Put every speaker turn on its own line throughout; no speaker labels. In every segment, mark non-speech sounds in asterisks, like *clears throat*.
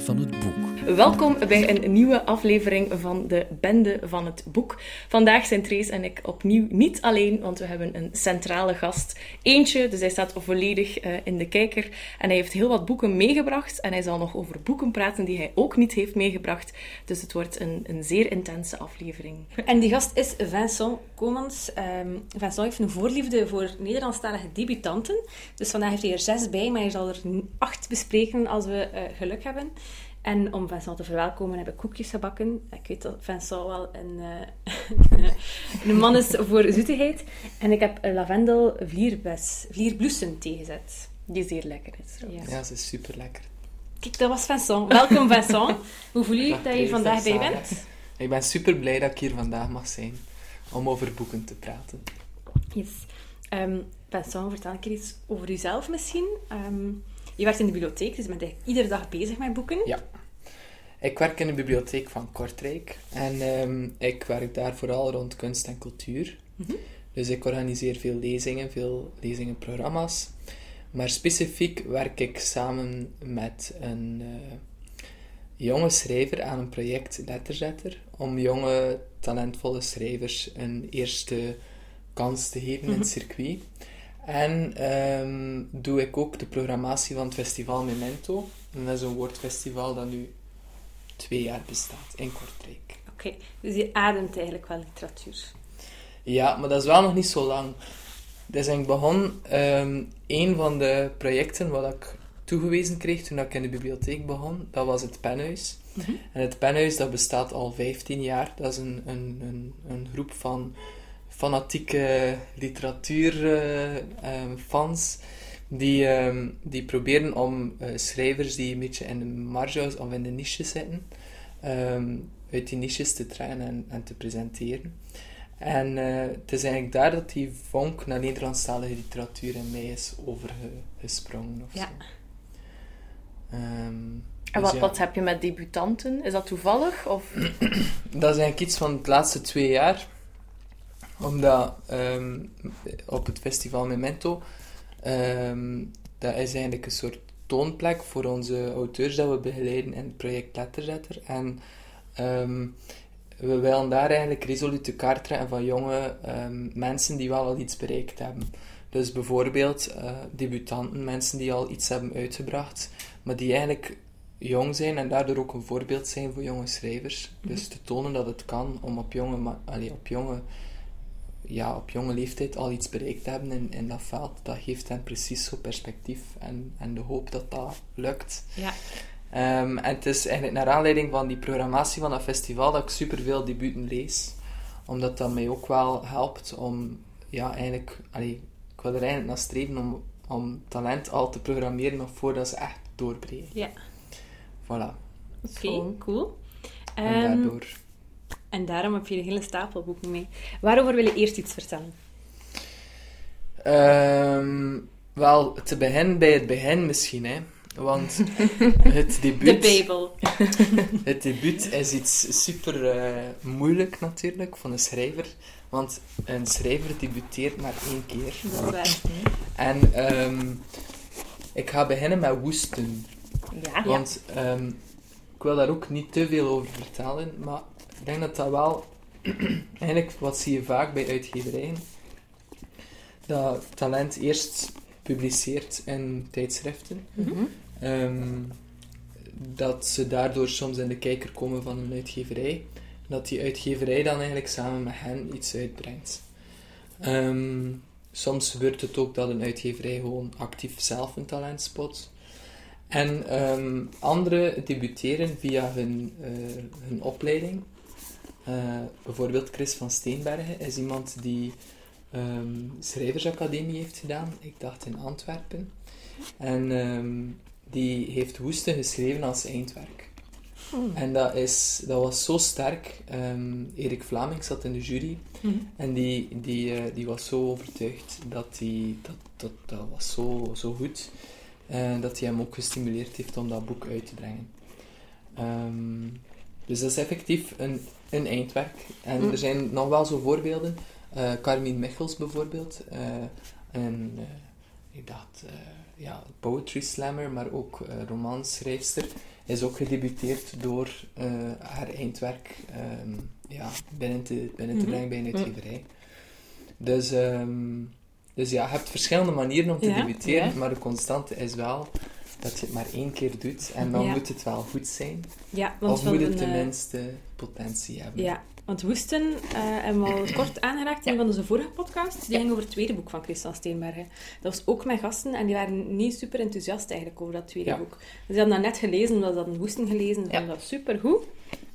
Van het Boek.
Welkom bij een nieuwe aflevering van de Bende van het Boek. Vandaag zijn Trace en ik opnieuw niet alleen, want we hebben een centrale gast. Eentje, dus hij staat volledig uh, in de kijker. En hij heeft heel wat boeken meegebracht. En hij zal nog over boeken praten die hij ook niet heeft meegebracht. Dus het wordt een, een zeer intense aflevering.
En die gast is Vincent Komans. Um, Vincent heeft een voorliefde voor Nederlandstalige debutanten. Dus vandaag heeft hij er zes bij, maar hij zal er acht bespreken als we uh, geluk hebben. En om Vincent te verwelkomen heb ik koekjes gebakken. Ik weet dat Vincent wel een, uh, *laughs* een man is voor zoetigheid. En ik heb lavendel vlierbes, vlierbloesem. Die zeer lekker is.
Ja. ja, ze is super lekker.
Kijk, dat was Vincent. Welkom Vincent. Hoe voel je dat je vandaag bij bent?
Ik ben super blij dat ik hier vandaag mag zijn om over boeken te praten.
Yes. Um, Vincent, vertel ik iets over jezelf misschien. Um, je werkt in de bibliotheek, dus je bent eigenlijk iedere dag bezig met boeken.
Ja. Ik werk in de bibliotheek van Kortrijk. En um, ik werk daar vooral rond kunst en cultuur. Mm -hmm. Dus ik organiseer veel lezingen, veel lezingenprogramma's. Maar specifiek werk ik samen met een uh, jonge schrijver aan een project Letterzetter. Om jonge, talentvolle schrijvers een eerste kans te geven mm -hmm. in het circuit. En um, doe ik ook de programmatie van het festival Memento. En dat is een woordfestival dat nu twee jaar bestaat in Kortrijk.
Oké, okay, dus je ademt eigenlijk wel literatuur.
Ja, maar dat is wel nog niet zo lang. Dus ik begon, um, een van de projecten wat ik toegewezen kreeg toen ik in de bibliotheek begon, dat was het Penhuis. Mm -hmm. En het Penhuis dat bestaat al 15 jaar. Dat is een, een, een, een groep van fanatieke literatuurfans. Uh, die, um, die proberen om uh, schrijvers die een beetje in de marge of in de niches zitten, um, uit die niches te trekken en, en te presenteren. En uh, het is eigenlijk daar dat die vonk naar Nederlandstalige literatuur in mij is overgesprongen. Of
ja. Um, en wat, dus ja. wat heb je met debutanten? Is dat toevallig? Of? *clears throat*
dat is eigenlijk iets van de laatste twee jaar omdat um, op het festival Memento, um, dat is eigenlijk een soort toonplek voor onze auteurs dat we begeleiden in het project Letterzetter. En um, we willen daar eigenlijk resoluut de kaart trekken van jonge mensen die wel al iets bereikt hebben. Dus bijvoorbeeld uh, debutanten, mensen die al iets hebben uitgebracht, maar die eigenlijk jong zijn en daardoor ook een voorbeeld zijn voor jonge schrijvers. Mm -hmm. Dus te tonen dat het kan om op jonge, allee, op jonge ja, op jonge leeftijd al iets bereikt hebben in, in dat veld, dat geeft hen precies zo perspectief en, en de hoop dat dat lukt.
Ja.
Um, en het is eigenlijk naar aanleiding van die programmatie van dat festival dat ik superveel debuten lees. Omdat dat mij ook wel helpt om, ja, eigenlijk, allee, ik wil er eigenlijk naar streven om, om talent al te programmeren nog voordat ze echt doorbreken.
Ja.
Voilà.
Oké, okay, cool.
En um, daardoor...
En daarom heb je een hele stapel boeken mee. Waarover wil je eerst iets vertellen?
Um, wel, te beginnen bij het begin misschien, hè. Want *laughs* het debuut...
De Bijbel. *laughs*
het debuut is iets super uh, moeilijk natuurlijk, van een schrijver. Want een schrijver debuteert maar één keer.
Dat is waar. *laughs*
En um, ik ga beginnen met woesten.
Ja.
Want um, ik wil daar ook niet te veel over vertellen, maar ik denk dat dat wel... *clears throat* eigenlijk, wat zie je vaak bij uitgeverijen? Dat talent eerst publiceert in tijdschriften.
Mm -hmm.
um, dat ze daardoor soms in de kijker komen van een uitgeverij. Dat die uitgeverij dan eigenlijk samen met hen iets uitbrengt. Um, soms gebeurt het ook dat een uitgeverij gewoon actief zelf een talent spot. En um, anderen debuteren via hun, uh, hun opleiding. Uh, bijvoorbeeld Chris van Steenbergen is iemand die um, schrijversacademie heeft gedaan, ik dacht in Antwerpen. En um, die heeft Woesten geschreven als eindwerk.
Hmm.
En dat, is, dat was zo sterk. Um, Erik Vlaming zat in de jury
hmm.
en die, die, uh, die was zo overtuigd dat die, dat, dat, dat was zo, zo goed uh, dat hij hem ook gestimuleerd heeft om dat boek uit te brengen. dus dat is effectief een een eindwerk. En
Mm.
er zijn nog wel zo voorbeelden. Uh, Carmien Michels bijvoorbeeld. Uh, een, ik dacht, eh, ja, poetry slammer, maar ook romanschrijfster. Is ook gedebuteerd door haar eindwerk ehm, ja, binnen te, binnen te
Mhm.
brengen bij een uitgeverij. Dus, ehm, dus ja, je hebt verschillende manieren om te
Ja,
debuteren,
ja.
maar de constante is wel dat je het maar één keer doet en dan
Ja.
moet het wel goed zijn.
Ja, want
of moet het
eh,
tenminste potentie hebben.
Ja, want Woesten eh, hebben we al kort aangeraakt in een van onze vorige podcasts. Die ging over het tweede boek van Christian Steenbergen. Dat was ook met gasten en die waren niet super enthousiast eigenlijk over dat tweede
Ja.
boek. Dus die hadden dat net gelezen, omdat ze hadden Woesten gelezen. Ze
Ja.
vonden dat supergoed.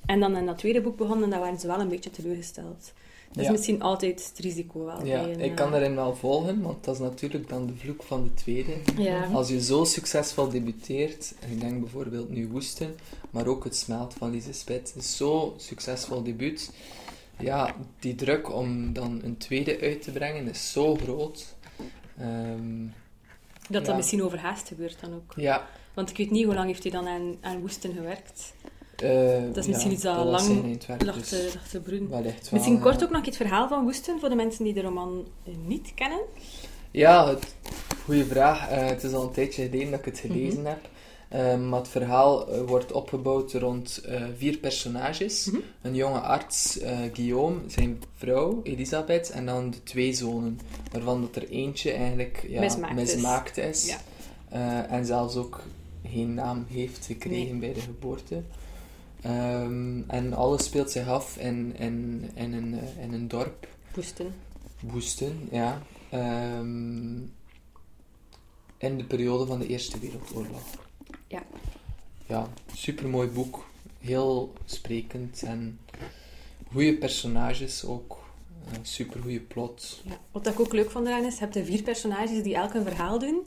En dan in dat tweede boek begonnen en dan waren ze wel een beetje teleurgesteld. Dat is
Ja.
misschien altijd het risico wel.
Ja,
een,
ik kan
eh,
daarin wel volgen, want dat is natuurlijk dan de vloek van de tweede.
Ja.
Als je zo succesvol debuteert, en ik denk bijvoorbeeld nu Woesten, maar ook Het Smelt van Lise Spit, zo succesvol debuut. Ja, die druk om dan een tweede uit te brengen is zo groot. Ehm,
Dat dat
Ja.
misschien overhaast gebeurt dan ook.
ja,
Want ik weet niet hoe lang heeft hij dan aan, aan Woesten gewerkt.
Eh,
Dat is
ja,
misschien iets dat lang Lag
dus
te, lag te broeden.
wellicht wel,
Misschien
ja.
kort ook nog het verhaal van Woesten voor de mensen die de roman eh, niet kennen.
Ja, het, goeie vraag. Eh, het is al een tijdje geleden dat ik het gelezen heb. Ehm, maar het verhaal wordt opgebouwd rond vier personages.
Mhm.
Een jonge arts, Guillaume, zijn vrouw, Elisabeth, en dan de twee zonen. Waarvan dat er eentje eigenlijk ja,
Mismaakt is.
mismaakt is.
Ja.
En zelfs ook geen naam heeft gekregen bij de geboorte. Ehm, en alles speelt zich af in, in, in, een, eh, in een dorp.
Woesten.
Woesten, ja. Ehm, in de periode van de Eerste Wereldoorlog.
Ja.
Ja, supermooi boek. Heel sprekend en goede personages ook. Uh, supergoeie plot.
Ja. Wat ik ook leuk vond eraan is, je hebt de vier personages die elk een verhaal doen.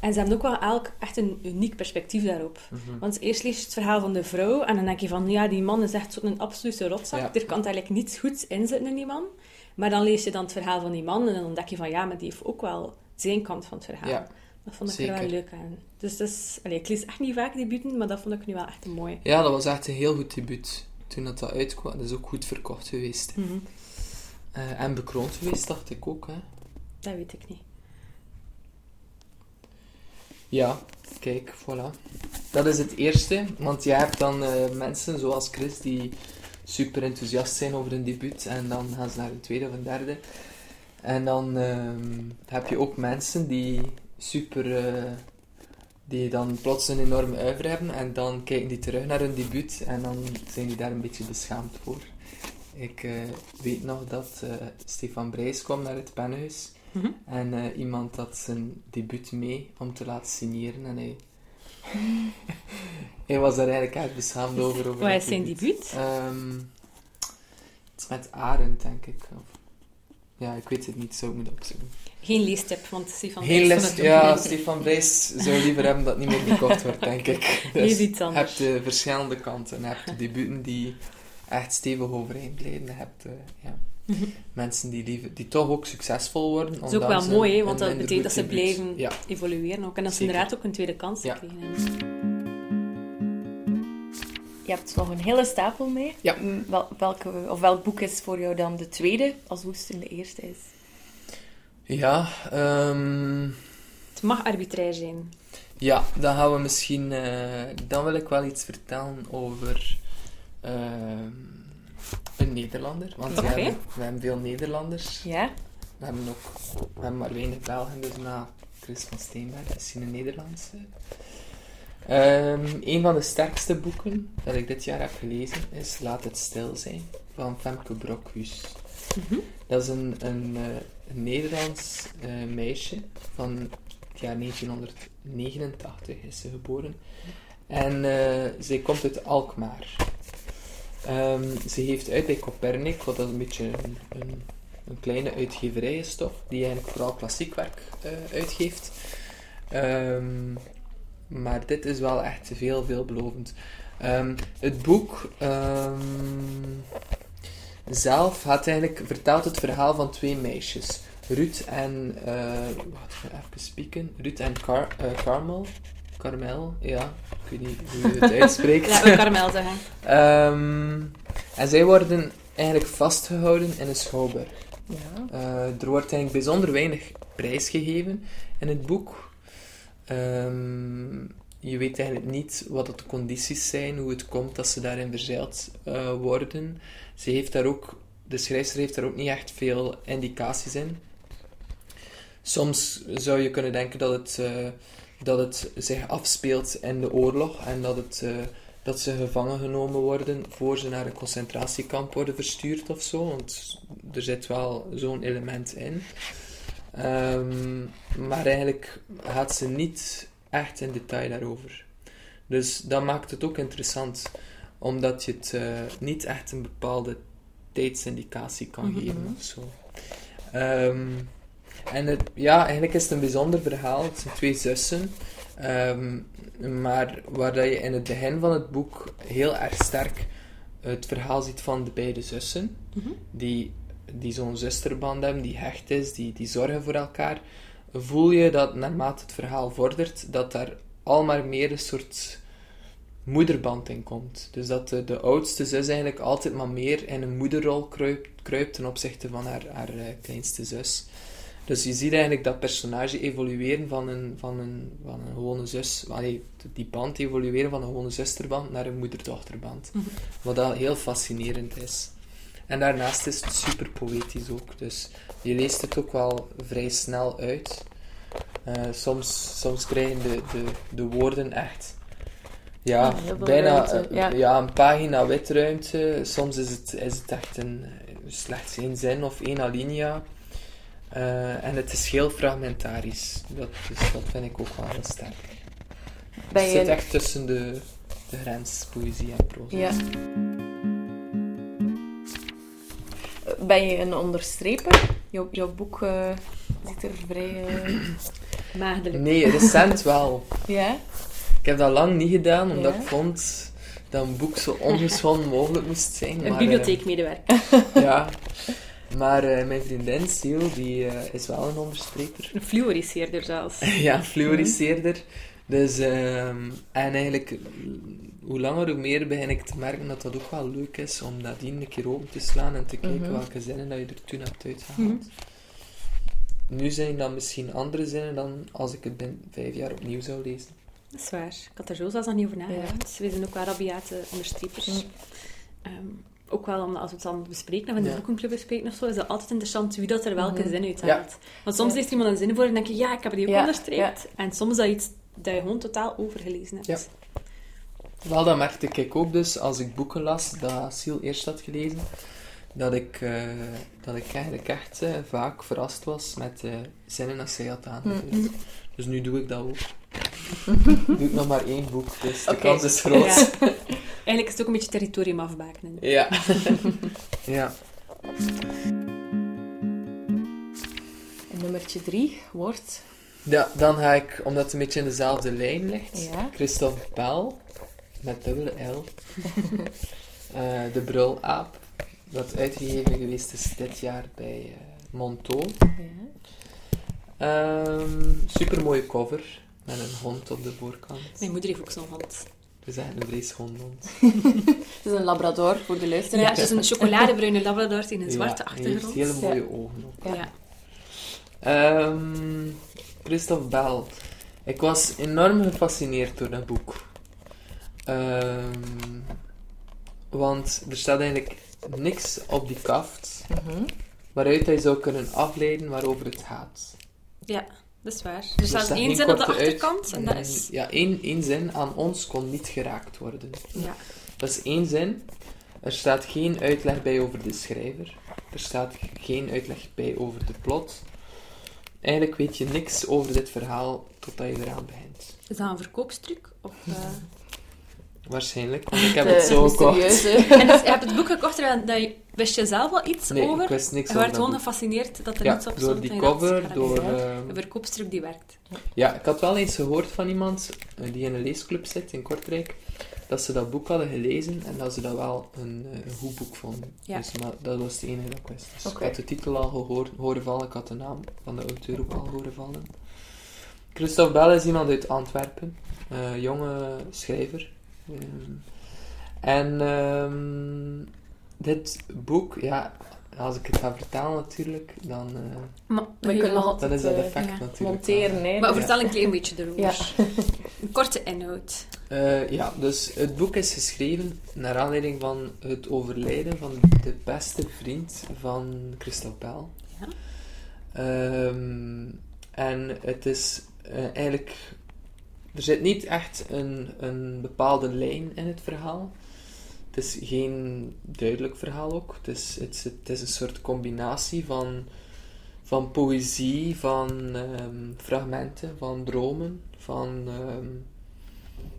En ze hebben ook wel elk echt een uniek perspectief daarop.
Mhm.
Want eerst lees je het verhaal van de vrouw en dan denk je van, ja, die man is echt zo'n absolute rotzak.
Ja.
Er kan eigenlijk niets goeds in zitten in die man. Maar dan lees je dan het verhaal van die man en dan ontdek je van, ja, maar die heeft ook wel zijn kant van het verhaal.
Ja,
dat vond ik er wel leuk aan. Dus dat is, allee, ik lees echt niet vaak debuten, maar dat vond ik nu wel echt een mooi.
Ja, dat was echt een heel goed debuut. Toen dat, dat uitkwam, dat is ook goed verkocht geweest.
Mhm.
Eh, en bekroond geweest, dacht ik ook. Hè.
Dat weet ik niet.
Ja, kijk, voilà. Dat is het eerste, want jij hebt dan eh, mensen zoals Chris die super enthousiast zijn over een debuut en dan gaan ze naar een tweede of een derde. En dan ehm, heb je ook mensen die super, eh, die dan plots een enorme uiver hebben en dan kijken die terug naar hun debuut en dan zijn die daar een beetje beschaamd voor. Ik eh, weet nog dat eh, Stefan Brijs kwam naar het Pennenhuis
Mhm.
en eh, iemand had zijn debuut mee om te laten signeren en hij... *laughs* hij was daar eigenlijk echt beschaamd over. over
Wat is zijn debuut?
Ehm, het is met Arend, denk ik. Of, ja, ik weet het niet, zo moet ik opzoeken.
Geen leestip, want Stefan
Geen les,
ook
ja. Stefan Brijs zou liever hebben dat niet meer gekocht wordt, denk ik. *laughs* Dus je hebt de verschillende kanten. Je hebt de debuten die echt stevig. Je hebt eh, ja,
Mhm.
mensen die, liever, die toch ook succesvol worden.
Dat is ook wel mooi, hè, want dat betekent dat ze blijven
Ja,
evolueren ook. En dat ze inderdaad ook een tweede kans
Ja.
hebben.
Je hebt nog een hele stapel mee.
Ja.
Mm, Wel, welke, of welk boek is voor jou dan de tweede, als Woesten de eerste is?
ja ehm,
Het mag arbitrair zijn.
Ja, dan gaan we misschien... eh, dan wil ik wel iets vertellen over ehm, een Nederlander. Want
Oké.
we, hebben, we hebben veel Nederlanders.
Ja?
We hebben ook we hebben maar weinig Belgen, dus na Chris van Steenberg is hij een Nederlandse. Ehm, een van de sterkste boeken dat ik dit jaar heb gelezen is Laat het stil zijn van Femke Brokhus.
Mhm.
Dat is een, een, eh, een Nederlands eh, meisje van het jaar 1989 is ze geboren. En eh, zij komt uit Alkmaar. Ehm, ze heeft uit bij Copernic, wat dat een beetje een, kleine uitgeverij is toch, die eigenlijk vooral klassiek werk eh, uitgeeft. Ehm, maar dit is wel echt veel, veelbelovend. Ehm, het boek zelf had eigenlijk, vertelt het verhaal van twee meisjes. Ruth en, eh wacht, even spieken. Ruth en Car eh, Carmel. Carmel, ja. Ik weet niet hoe je het uitspreekt. *laughs*
We Karmel zeggen.
Ehm, en zij worden eigenlijk vastgehouden in een schouwburg.
Ja.
Eh, er wordt eigenlijk bijzonder weinig prijsgegeven in het boek. Ehm, je weet eigenlijk niet wat de condities zijn, hoe het komt dat ze daarin verzeild uh, worden. Ze heeft daar ook, de schrijfster heeft daar ook niet echt veel indicaties in. Soms zou je kunnen denken dat het, uh, dat het zich afspeelt in de oorlog en dat, het, uh, dat ze gevangen genomen worden voor ze naar een concentratiekamp worden verstuurd of zo. Want er zit wel zo'n element in. Um, maar eigenlijk gaat ze niet echt in detail daarover. Dus dat maakt het ook interessant, omdat je het uh, niet echt een bepaalde tijdsindicatie kan mm -hmm. geven of zo. Um, en het, ja, eigenlijk is het een bijzonder verhaal. Het zijn twee zussen. Um, maar waar dat je in het begin van het boek heel erg sterk het verhaal ziet van de beide zussen. Mm -hmm. Die, die zo'n zusterband hebben, die hecht is, die, die zorgen voor elkaar. Voel je dat naarmate het verhaal vordert, dat daar al maar meer een soort moederband in komt. Dus dat de, de oudste zus eigenlijk altijd maar meer in een moederrol kruipt, kruipt ten opzichte van haar, haar uh, kleinste zus. Dus je ziet eigenlijk dat personage evolueren van een, van een, van een gewone zus, allee, die band evolueren van een gewone zusterband naar een moeder-dochterband. Mm -hmm. Wat dat heel fascinerend is. En daarnaast is het super poëtisch ook. Dus je leest het ook wel vrij snel uit. Uh, soms, soms krijgen de, de, de woorden echt ja, bijna uh, ja. ja. een pagina witruimte. Soms is het, is het echt een, slechts één zin of één alinea. Uh, en het is heel fragmentarisch. Dat, dat vind ik ook wel heel sterk. Ben het zit je... echt tussen de, de grens poëzie en proza.
Ja. Ben je een onderstreper? Jouw, jouw boek uh, ziet er vrij uh, *clears throat*
maagdelijk
Nee, recent wel. *laughs*
ja?
Ik heb dat lang niet gedaan, omdat ja? ik vond dat een boek zo ongeschonden mogelijk moest zijn.
Een bibliotheekmedewerker.
Uh, ja. *laughs* Maar uh, mijn vriendin, Sil, die uh, is wel een onderstreper.
Een fluoriseerder zelfs. *laughs*
ja, een fluoriseerder. Dus, um, en eigenlijk, hoe langer hoe meer begin ik te merken dat dat ook wel leuk is om dat een keer open te slaan en te kijken mm -hmm. welke zinnen dat je er toen hebt uitgehaald. Mm -hmm. Nu zijn dat misschien andere zinnen dan als ik het binnen vijf jaar opnieuw zou lezen.
Dat is waar. Ik had er zo zelfs nog niet over nagedacht. Ja. We zijn ook wel rabiate onderstrepers. Mm. Um, ook wel omdat als we het dan bespreken, of in de boekenclub bespreken of zo, is het altijd interessant wie dat er welke zin uit haalt. Want soms leest iemand een zin voor en denk je, ja, ik heb die ook onderstreept. En soms is dat iets dat je gewoon totaal overgelezen hebt.
Wel, dat merkte ik ook dus als ik boeken las dat Siel eerst had gelezen, dat ik, uh, dat ik eigenlijk echt uh, vaak verrast was met uh, zinnen dat zij had aangevuld. Mm -hmm. Dus nu doe ik dat ook. *laughs* doe ik nog maar één boek, dus de kans is groot.
Ja. Eigenlijk is het ook een beetje territorium afbakenen.
Ja. *laughs* ja.
En nummertje drie wordt...
Ja, dan ga ik, omdat het een beetje in dezelfde lijn ligt,
ja.
Christophe Bell, met dubbele L. uh, *laughs* de Brulaap, dat uitgegeven geweest is dit jaar bij uh, Monto.
Ja.
Um, super mooie cover, met een hond op de voorkant.
Mijn moeder heeft ook zo'n hond.
We zijn een vleeshondhond. *laughs*
het is een labrador voor de luisteraars.
Ja, het is een chocoladebruine labrador in een zwarte
ja,
achtergrond.
Hij heeft hele mooie
ja.
ogen ook.
Ja.
Um, Christophe Bell. Ik was enorm gefascineerd door dat boek. Um, want er staat eigenlijk niks op die kaft
mm -hmm.
waaruit hij zou kunnen afleiden waarover het gaat.
Ja. Dat is waar. Er staat één zin op de achterkant uit, en dat is...
Ja, één, één zin aan ons kon niet geraakt worden.
Ja.
Dat is één zin. Er staat geen uitleg bij over de schrijver. Er staat geen uitleg bij over de plot. Eigenlijk weet je niks over dit verhaal totdat je eraan begint.
Is dat een verkoopstruc? Of, uh...
Waarschijnlijk, want ik heb het zo gekocht. *laughs*
en dus, je hebt het boek gekocht en dat je, wist je zelf wel iets
nee,
over?
ik wist niks
je werd gewoon gefascineerd dat er
ja,
niets op
door
stond.
die cover, door... Uh,
een verkoopstruc die werkt.
Ja, ik had wel eens gehoord van iemand uh, die in een leesclub zit in Kortrijk, dat ze dat boek hadden gelezen en dat ze dat wel een, uh, een goed boek vonden.
Ja.
Dus, maar dat was het enige dat ik wist. Dus
okay.
Ik had de titel al gehoord, horen vallen, ik had de naam van de auteur ook al horen vallen. Christophe Bell is iemand uit Antwerpen, jonge schrijver. En um, dit boek, ja, als ik het ga vertalen natuurlijk, dan, eh,
Maar,
We kunnen nog
dan is dat effect
ja.
natuurlijk.
monteren, hè.
maar
Ja.
vertel een klein beetje erover.
Ja. *laughs*
Een korte inhoud.
Eh, ja, dus het boek is geschreven naar aanleiding van het overlijden van de beste vriend van Christophe Bell.
Ja.
Ehm, en het is eigenlijk... Er zit niet echt een, een bepaalde lijn in het verhaal. Het is geen duidelijk verhaal ook. Het is, het is, het is een soort combinatie van, van poëzie, van ehm, fragmenten, van dromen, van... ehm,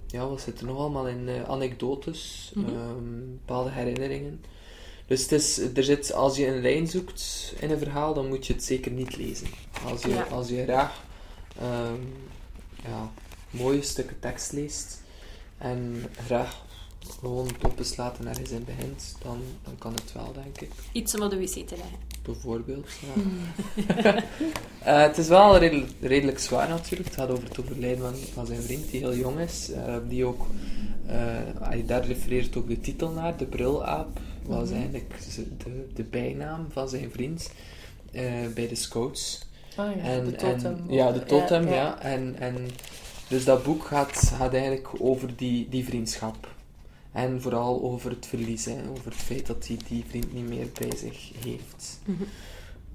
ja, wat zit er nog allemaal in? eh, anekdotes,
Mhm.
ehm, bepaalde herinneringen. Dus het is, er zit, als je een lijn zoekt in een verhaal, dan moet je het zeker niet lezen. Als je,
Ja.
als je graag ja, mooie stukken tekst leest en graag gewoon het openslaat en ergens in begint, dan, dan kan het wel, denk ik.
Iets om op de wc te leggen.
Bijvoorbeeld. Ja. *laughs* *laughs* Eh, het is wel redel- redelijk zwaar natuurlijk. Het gaat over het overlijden van, van zijn vriend, die heel jong is. eh, die ook, eh, hij daar refereert ook de titel naar, de brulaap, was
Mhm.
eigenlijk de, de bijnaam van zijn vriend eh, bij de scouts.
Ah, ja,
En,
de totem.
en, ja, de totem, ja.
ja.
En, en, dus dat boek gaat, gaat eigenlijk over die, die vriendschap. En vooral over het verlies, hè, over het feit dat hij die vriend niet meer bij zich heeft.
Mhm.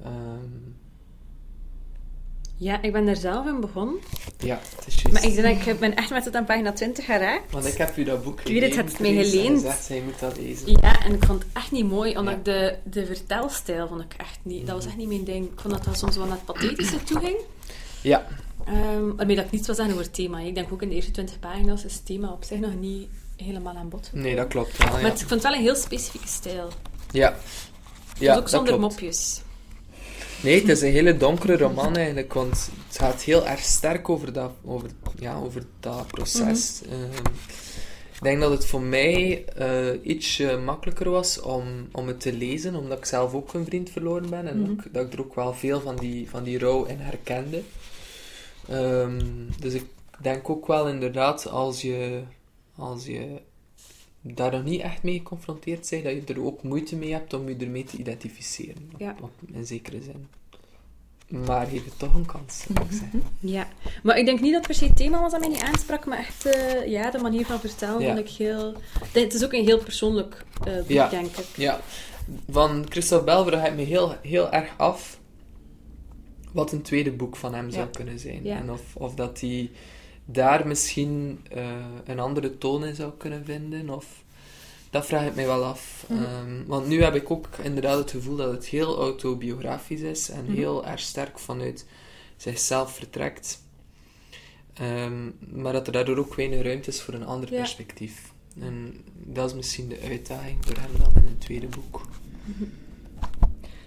Ehm,
Ja, ik ben er zelf in begonnen.
ja, het is juist.
Maar ik denk, ik ben echt met tot aan pagina 20 geraakt.
Want ik heb u dat boek
Ik weet het,
geleend,
het mij
en
geleend.
Zegt, zij moet dat lezen.
Ja, en ik vond het echt niet mooi, omdat
Ja.
ik de, de vertelstijl vond ik echt niet... Dat was echt niet mijn ding. Ik vond dat dat soms wel naar het pathetische toe ging.
Ja,
Ehm waarmee dat ik niets wil zeggen over het thema. Ik denk ook in de eerste 20 pagina's is het thema op zich nog niet helemaal aan bod gekomen.
nee, dat klopt wel.
Maar
Ja,
ik vond het wel een heel specifieke stijl.
ja. ja
dus ook zonder
klopt.
mopjes.
Nee, het is een hele donkere roman eigenlijk, want het gaat heel erg sterk over dat, over, ja, over dat proces.
Mhm.
Ehm, ik denk dat het voor mij eh iets makkelijker was om, om het te lezen, omdat ik zelf ook een vriend verloren ben en
Mhm.
ook, dat ik er ook wel veel van die, van die rouw in herkende. Ehm, dus ik denk ook wel inderdaad, als je, als je daar nog niet echt mee geconfronteerd bent, dat je er ook moeite mee hebt om je ermee te identificeren.
Ja.
Op, in zekere zin. Maar geef het toch een kans, zou ik zeggen.
Ja, maar ik denk niet dat het per se het thema was dat mij niet aansprak, maar echt eh, ja, de manier van vertellen
Ja.
vond ik heel... Het is ook een heel persoonlijk eh, boek,
Ja.
denk ik.
Ja, van Christophe vraag ik me heel, heel erg af wat een tweede boek van hem zou kunnen zijn. En of, of dat hij daar misschien eh, een andere toon in zou kunnen vinden. Of, dat vraag ik mij wel af.
Mhm.
Ehm, want nu heb ik ook inderdaad het gevoel dat het heel autobiografisch is en
Mhm.
heel erg sterk vanuit zichzelf vertrekt. Ehm, maar dat er daardoor ook weinig ruimte is voor een ander
Ja.
perspectief. En dat is misschien de uitdaging voor hem dan in een tweede boek.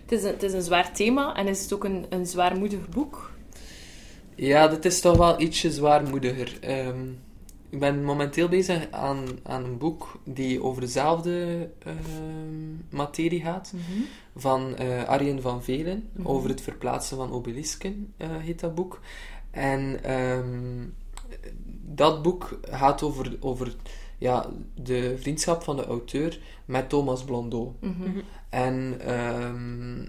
Het is, een, het is een zwaar thema en is het ook een, een zwaarmoedig boek.
Ja, dat is toch wel ietsje zwaarmoediger. Ehm, ik ben momenteel bezig aan, aan een boek die over dezelfde ehm, materie gaat. Van eh Arjen van Velen.
Mhm.
Over het verplaatsen van obelisken eh, heet dat boek. En ehm, dat boek gaat over, over ja, de vriendschap van de auteur met Thomas Blondeau.
Mhm.
En, ehm,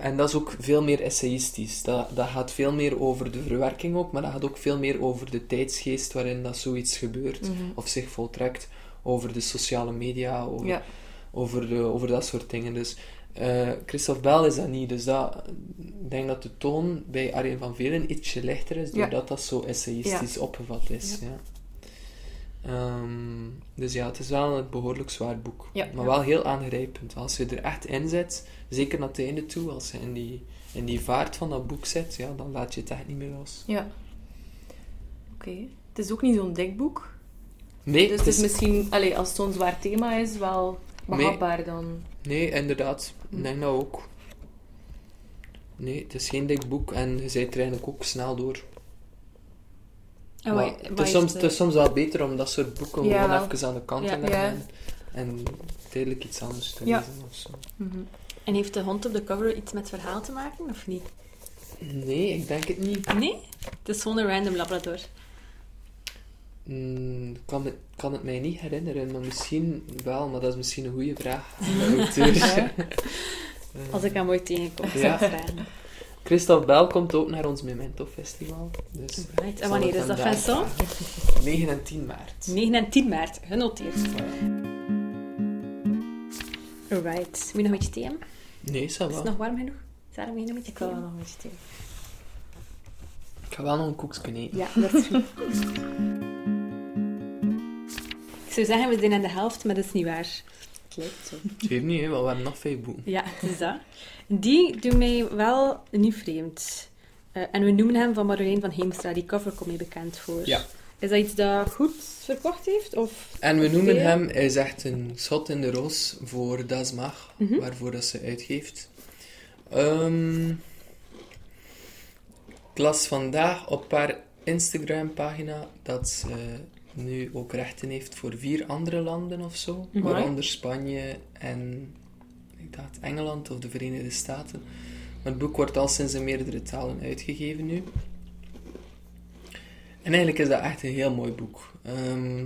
en dat is ook veel meer essayistisch. Dat, dat gaat veel meer over de verwerking ook, maar dat gaat ook veel meer over de tijdsgeest waarin dat zoiets gebeurt
Mhm.
of zich voltrekt. Over de sociale media, over,
Ja.
over, de- over dat soort dingen. Dus eh Christophe Bell is dat niet. Dus dat, ik denk dat de toon bij Arjen van Velen ietsje lichter is,
Ja.
doordat dat zo essayistisch opgevat is. Ja. Ehm, dus ja, het is wel een behoorlijk zwaar boek.
Ja.
maar
Ja.
wel heel aangrijpend. Als je er echt in zit, zeker naar het einde toe, als je in die, in die vaart van dat boek zit, ja, dan laat je het echt niet meer los.
Ja. Oké. Het is ook niet zo'n dik boek.
Nee,
Dus
het
is
is-
misschien, allee, als het zo'n zwaar thema is, wel behapbaar dan.
nee, inderdaad. Ik denk dat ook. Nee, het is geen dik boek en je bent er eigenlijk ook snel door.
En
Maar
wat- wat
het, is soms, het is soms wel beter om dat soort boeken
Ja,
gewoon even aan de kant te leggen en, en tijdelijk iets anders te lezen of zo.
Mhm.
En heeft de hond op de cover iets met verhaal te maken, of niet?
Nee, ik denk het niet.
Nee? Het is gewoon een random labrador.
Mm, Ik kan, het, kan het mij niet herinneren, maar misschien wel, maar dat is misschien een goede vraag. *laughs* *laughs* Eh,
Als ik hem ooit tegenkom, zou
Ja.
ik vragen.
Christophe Bel komt ook naar ons Memento Festival. Dus
Right. En wanneer is dat. Vincent?
9 en 10 maart.
9 en 10 maart, genoteerd. Alright. Moet je nog een beetje thee hebben?
Nee, ça
Is
va.
het nog warm genoeg? Sarah, moet je nog een beetje
Ik wil wel nog een beetje thee.
Ik ga wel nog een koekje eten.
Ja, dat is goed. *laughs* ik zou zeggen, we zijn aan de helft, maar dat is niet waar.
Lijkt zo.
Het geeft niet, hè, want we hebben nog vijf boeken.
Ja, het is dat. Die doen mij wel niet vreemd. Eh, en we noemen hem van Marjolein van Heemstra. Die cover komt mij bekend voor.
Ja.
Is dat iets dat goed verkocht heeft? Of...
En we noemen
Veel?
hem, hij is echt een schot in de roos voor Das Mag,
Mhm.
waarvoor dat ze uitgeeft. Ehm, ik las vandaag op haar Instagram-pagina dat ze nu ook rechten heeft voor vier andere landen of zo,
Mhm.
waaronder Spanje en ik dacht Engeland of de Verenigde Staten. Maar het boek wordt al sinds in meerdere talen uitgegeven nu. En eigenlijk is dat echt een heel mooi boek. Ehm,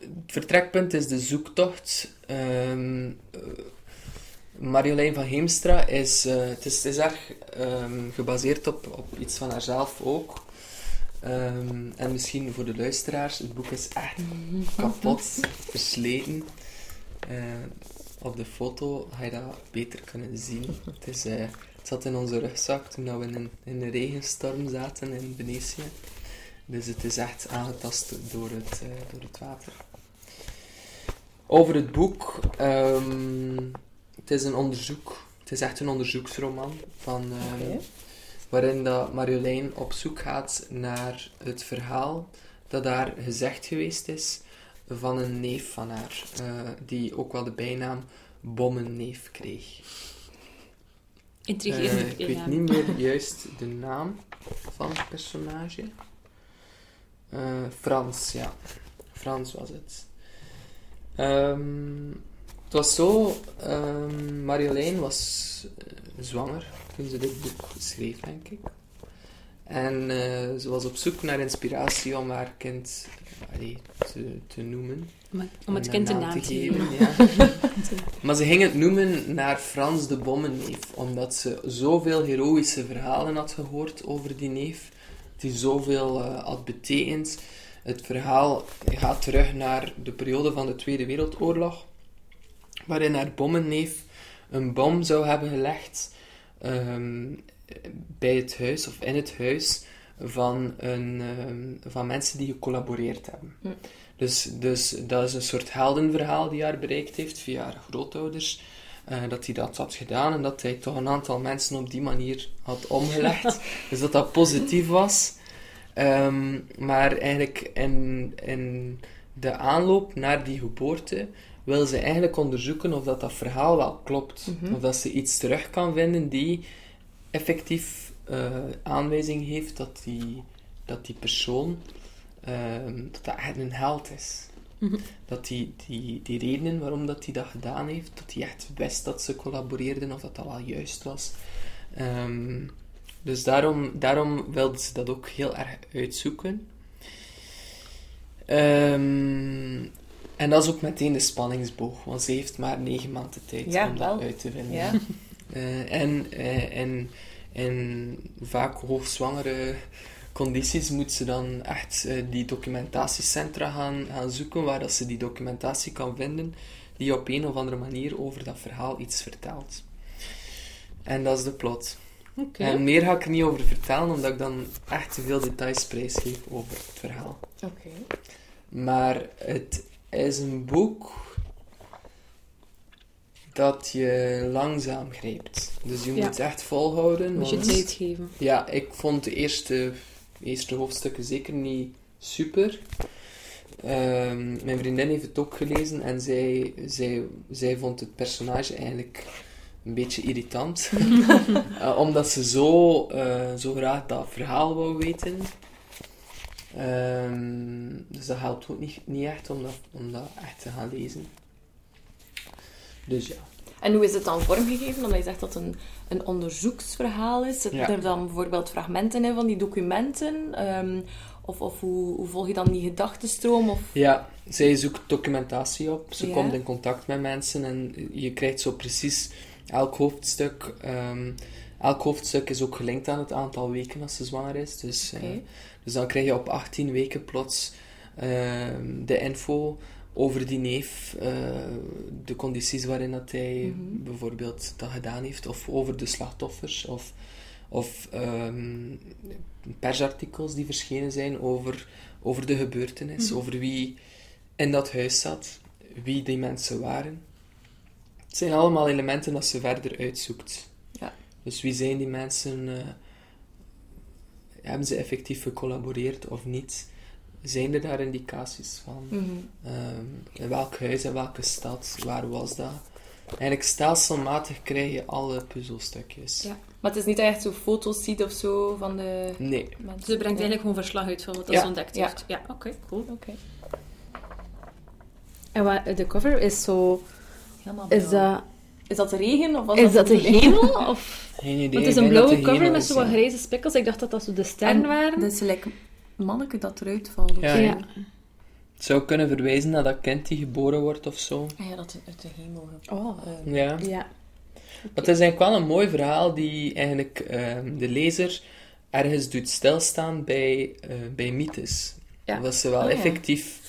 het vertrekpunt is de zoektocht. Eh, Marjolein van Heemstra is, eh, het is, het is erg ehm, gebaseerd op, op iets van haarzelf ook. Ehm, en misschien voor de luisteraars, het boek is echt kapot, versleten. Eh, op de foto ga je dat beter kunnen zien. Het, is, eh, het zat in onze rugzak toen we in een, in een regenstorm zaten in Venetië. Dus het is echt aangetast door het, eh, door het water. Over het boek. ehm, het is een onderzoek. Het is echt een onderzoeksroman. Van, ehm. Waarin dat Marjolein op zoek gaat naar het verhaal dat daar gezegd geweest is van een neef van haar. eh, die ook wel de bijnaam Bommenneef kreeg.
Intrigerend.
Eh, ik weet niet meer juist de naam van het personage. Eh, Frans, ja. Frans was het. Ehm, het was zo, ehm, Marjolein was zwanger toen ze dit boek schreef, denk ik. En eh, ze was op zoek naar inspiratie om haar kind allee, te, te noemen.
Om, om het kind een naam te geven.
ja. *laughs* maar ze ging het noemen naar Frans de Bommenneef, omdat ze zoveel heroïsche verhalen had gehoord over die neef, die zoveel eh, had betekend. Het verhaal gaat terug naar de periode van de Tweede Wereldoorlog, waarin haar bommenneef een bom zou hebben gelegd ehm, bij het huis, of in het huis, van, een, ehm, van mensen die gecollaboreerd hebben.
Hm.
Dus, dus dat is een soort heldenverhaal die haar bereikt heeft via haar grootouders. eh, dat hij dat had gedaan en dat hij toch een aantal mensen op die manier had omgelegd. *laughs* dus dat dat positief was. Ehm, maar eigenlijk in, in de aanloop naar die geboorte wil ze eigenlijk onderzoeken of dat, dat verhaal wel klopt.
Mhm.
Of dat ze iets terug kan vinden die effectief eh, aanwijzing heeft dat die, dat die persoon ehm, dat dat echt een held is.
Mhm.
Dat die, die, die redenen waarom dat hij dat gedaan heeft, dat hij echt wist dat ze collaboreerden of dat dat wel juist was. Ehm, dus daarom, daarom wilde ze dat ook heel erg uitzoeken. Ehm, en dat is ook meteen de spanningsboog, want ze heeft maar negen maanden tijd
Ja,
om dat
wel.
uit te vinden.
Ja. *laughs*
Eh, en, eh, en in vaak hoogzwangere condities moet ze dan echt eh, die documentatiecentra gaan, gaan zoeken waar dat ze die documentatie kan vinden die op een of andere manier over dat verhaal iets vertelt. En dat is de plot.
Oké.
En meer ga ik er niet over vertellen, omdat ik dan echt te veel details prijsgeef over het verhaal.
Oké.
Maar het is een boek dat je langzaam grijpt. Dus je
Ja.
moet echt volhouden.
Moet je tijd geven.
Ja, ik vond de eerste, eerste hoofdstukken zeker niet super. Ehm, mijn vriendin heeft het ook gelezen en zij, zij, zij vond het personage eigenlijk een beetje irritant. *laughs* Eh, omdat ze zo, eh, zo graag dat verhaal wou weten. Ehm, dus dat helpt ook niet, niet echt om dat, om dat echt te gaan lezen. Dus ja.
En hoe is het dan vormgegeven? Omdat je zegt dat het een, een onderzoeksverhaal is. Zitten
Ja.
er dan bijvoorbeeld fragmenten in van die documenten? Ehm, of of hoe, hoe volg je dan die gedachtenstroom? Of...
Ja, zij zoekt documentatie op. Ze
Ja.
komt in contact met mensen en je krijgt zo precies elk hoofdstuk. ehm, elk hoofdstuk is ook gelinkt aan het aantal weken als ze zwanger is. Dus, eh. Dus dan krijg je op 18 weken plots ehm, de info over die neef, eh, de condities waarin dat hij
Mhm.
bijvoorbeeld dat gedaan heeft, of over de slachtoffers, of, of ehm, persartikels die verschenen zijn over, over de gebeurtenis,
Mhm.
over wie in dat huis zat, wie die mensen waren. Het zijn allemaal elementen dat ze verder uitzoekt.
Ja.
Dus wie zijn die mensen? eh, hebben ze effectief gecollaboreerd of niet? Zijn er daar indicaties van?
Mhm.
Ehm, in welk huis, in welke stad, waar was dat? Eigenlijk stelselmatig krijg je alle puzzelstukjes.
Ja. Maar het is niet dat je echt zo foto's ziet of zo van de
Nee.
mensen.
Dus ze brengt eigenlijk gewoon verslag uit van wat dat
Ja.
ze ontdekt
Ja.
heeft. Ja, oké, cool.
Oké.
En wat, de cover is zo...
Helemaal
Is dat,
Is dat de regen? Of was
is dat de
bedoeling?
hemel? *laughs* Of...
Geen idee.
Want het is een
dat
blauwe
de
cover met
is,
zo wat
ja.
grijze spikkels. Ik dacht dat dat zo de sterren
En
waren.
Dat is gelijk manneke dat eruit valt.
Ja. Het zou kunnen verwijzen naar dat kind die geboren wordt of zo.
Ah ja, dat het uit de hemel
Oh,
eh,
Ja.
ja.
Maar het is eigenlijk wel een mooi verhaal die eigenlijk ehm, de lezer ergens doet stilstaan bij, eh, bij mythes.
Ja.
Dat ze wel
ja.
effectief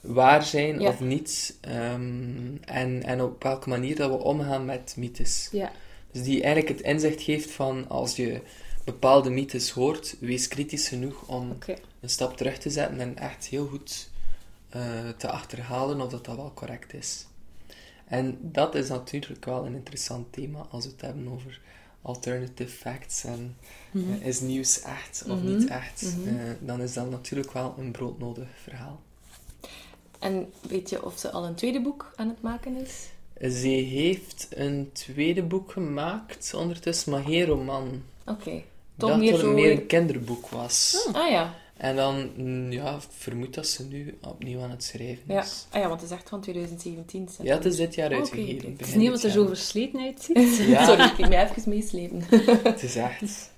waar zijn
Ja.
of niet. ehm, en, en op welke manier dat we omgaan met mythes.
ja.
Dus die eigenlijk het inzicht geeft van als je bepaalde mythes hoort, wees kritisch genoeg om een stap terug te zetten en echt heel goed eh, te achterhalen of dat, dat wel correct is. En dat is natuurlijk wel een interessant thema als we het hebben over alternative facts en
Mhm.
eh, is nieuws echt of
Mhm.
niet echt.
Mhm.
Eh, dan is dat natuurlijk wel een broodnodig verhaal.
En weet je of ze al een tweede boek aan het maken is?
Ze heeft een tweede boek gemaakt ondertussen, maar geen roman.
Oké. Toch
dat het meer een kinderboek was.
Ah ja.
En dan, mm, ja, ik vermoed dat ze nu opnieuw aan het schrijven
Ja.
is.
ah ja, want het is echt van 2017. staat
Ja, het is dit jaar uitgegeven.
oké. Het is
niet wat er zo versleten uitziet. *laughs* *laughs*
Ja.
Sorry, ik moet me even meeslepen. *laughs*
Het is echt.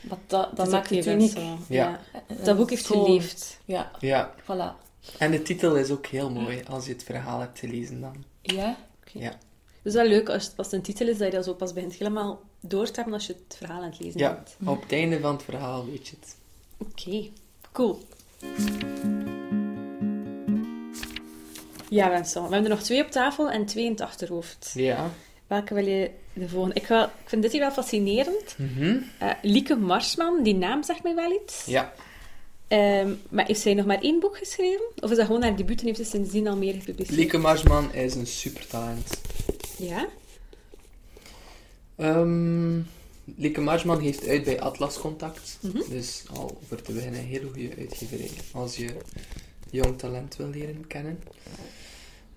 Maar dat,
Dat
dat maakt het
even
uniek.
zo.
Ja.
Ja. Dat boek heeft geleefd.
Ja,
Ja.
voilà.
En de titel is ook heel mooi als je het verhaal hebt gelezen dan.
Ja?
Ja.
Het is wel leuk als, als het een titel is dat je dat zo pas begint helemaal door te hebben als je het verhaal aan het lezen
Ja,
bent.
op het einde van het verhaal weet je het.
Oké, cool. Ja, Vincent. We hebben er nog twee op tafel en twee in het achterhoofd.
Ja.
Welke wil je de volgende? Ik, ik vind dit hier wel fascinerend. Eh, Lieke Marsman, die naam zegt mij wel iets.
Ja.
Ehm, maar heeft zij nog maar één boek geschreven? Of is dat gewoon haar debuut en heeft ze sindsdien al meer gepubliceerd?
Lieke Marsman is een supertalent.
Ja?
Ehm Lieke Marsman heeft uit bij Atlas Contact.
Mhm.
Dus al voor te beginnen een hele goede uitgeverij. Als je jong talent wil leren kennen.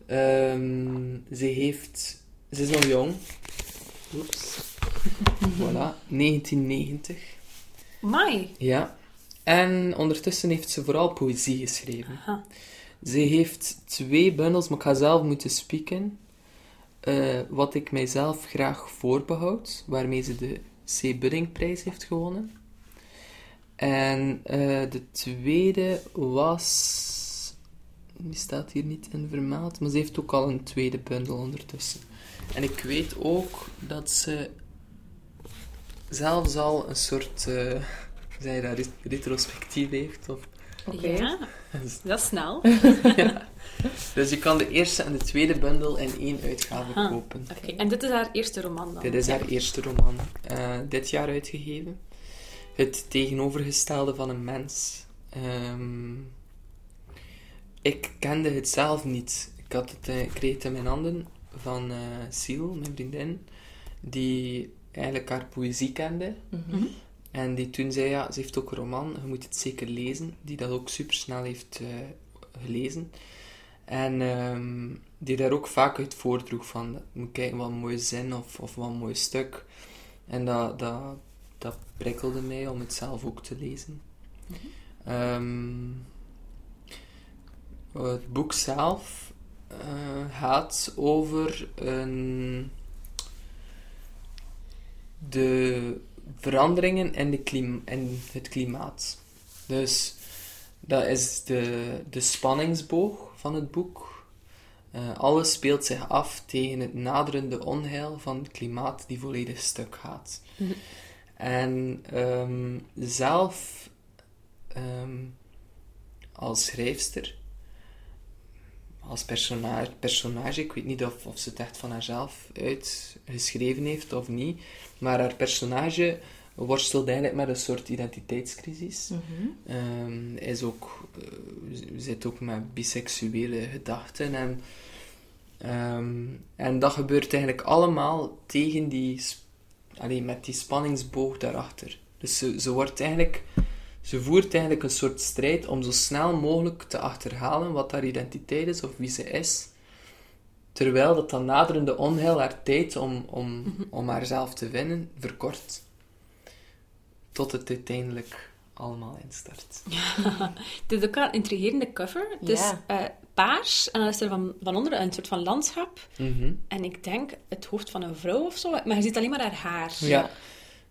Ehm, ze heeft... Ze is nog jong. Oeps. *laughs* voilà. 1990.
Mai.
Ja. En ondertussen heeft ze vooral poëzie geschreven.
Aha.
Ze heeft twee bundels, maar ik ga zelf moeten spieken. Eh, wat ik mijzelf graag voorbehoud, waarmee ze de C. Buddingprijs heeft gewonnen. En eh, de tweede was. Die staat hier niet in vermeld, maar ze heeft ook al een tweede bundel ondertussen. En ik weet ook dat ze zelfs al een soort. eh dat, ret- retrospectief heeft. Of,
Oké.
Ja, dat is snel. *laughs* *laughs*
Dus je kan de eerste en de tweede bundel in één uitgave
Aha.
kopen.
Oké, En dit is haar eerste roman dan?
Dit is haar eerste roman. eh, dit jaar uitgegeven. Het tegenovergestelde van een mens. Ehm, ik kende het zelf niet. Ik, had het, eh, ik kreeg het in mijn handen van eh Siel, mijn vriendin, die eigenlijk haar poëzie kende.
Mhm.
En die toen zei, ja, ze heeft ook een roman, je moet het zeker lezen. Die dat ook supersnel heeft eh, gelezen. En ehm, die daar ook vaak uit voordroeg van, moet kijken wat een mooie zin of, of wat een mooi stuk. En dat, dat, dat prikkelde mij om het zelf ook te lezen. Ehm, het boek zelf eh, gaat over een de veranderingen in, de klim in het klimaat. Dus dat is de, de spanningsboog van het boek. Eh, alles speelt zich af tegen het naderende onheil van het klimaat die volledig stuk gaat.
Mhm.
En ehm, zelf ehm, als schrijfster, als personage, personage, ik weet niet of, of ze het echt van haarzelf uitgeschreven heeft of niet, maar haar personage worstelt eigenlijk met een soort identiteitscrisis. Ehm, is ook, eh, zit ook met biseksuele gedachten. En, ehm, en dat gebeurt eigenlijk allemaal tegen die, sp- allee, met die spanningsboog daarachter. Dus ze, ze, wordt eigenlijk, ze voert eigenlijk een soort strijd om zo snel mogelijk te achterhalen wat haar identiteit is of wie ze is. Terwijl dat dan naderende onheil haar tijd om, om, om haarzelf te vinden verkort. Tot het uiteindelijk allemaal instart. *laughs*
Het is ook wel een intrigerende cover. Het is
Ja.
eh, paars en dan is er van, van onder een soort van landschap.
Mhm.
En ik denk het hoofd van een vrouw of zo. Maar je ziet alleen maar haar haar.
Ja.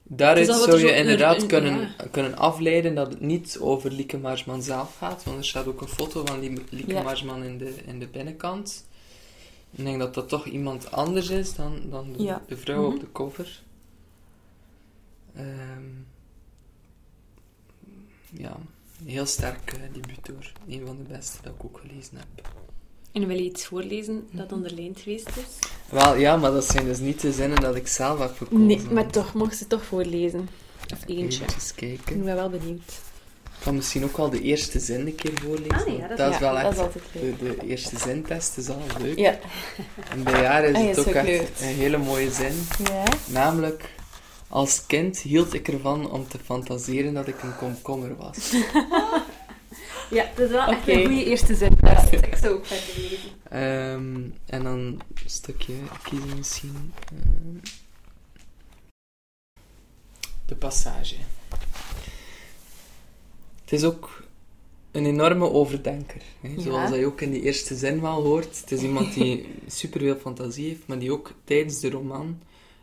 Daaruit zou je
er zo-
inderdaad
een-
kunnen,
ja.
kunnen afleiden dat het niet over Lieke Marsman zelf gaat, want er staat ook een foto van die Lieke
Ja.
Marsman in de, in de binnenkant. Ik denk dat dat toch iemand anders is dan, dan de,
Ja.
de vrouw
Mhm.
op de cover. Ehm, ja, een heel sterk uh, debuut hoor. Een van de beste dat ik ook gelezen heb.
En wil je iets voorlezen dat onderlijnd geweest is?
Wel, ja, maar dat zijn dus niet de zinnen dat ik zelf heb gekozen.
Nee, maar toch, mocht ze toch voorlezen. Of eentje.
Even
Ik
kijken.
ben wel benieuwd.
Ik kan misschien ook wel de eerste zin een keer voorlezen.
Ah, ja, dat-
dat is
Ja,
wel
dat
echt...
is.
De, de eerste zintest is al leuk.
Ja.
En bij haar is
Ah,
het
is
ook echt een hele mooie zin.
Ja.
Namelijk, als kind hield ik ervan om te fantaseren dat ik een komkommer was. *laughs*
Ja, dat is wel echt een goede eerste zin. Ik zou ook verder lezen.
En dan een stukje kiezen misschien. Ehm, de passage. Het is ook een enorme overdenker. Hè?
Ja.
Zoals dat je ook in die eerste zin wel hoort. Het is iemand die *laughs* superveel fantasie heeft, maar die ook tijdens de roman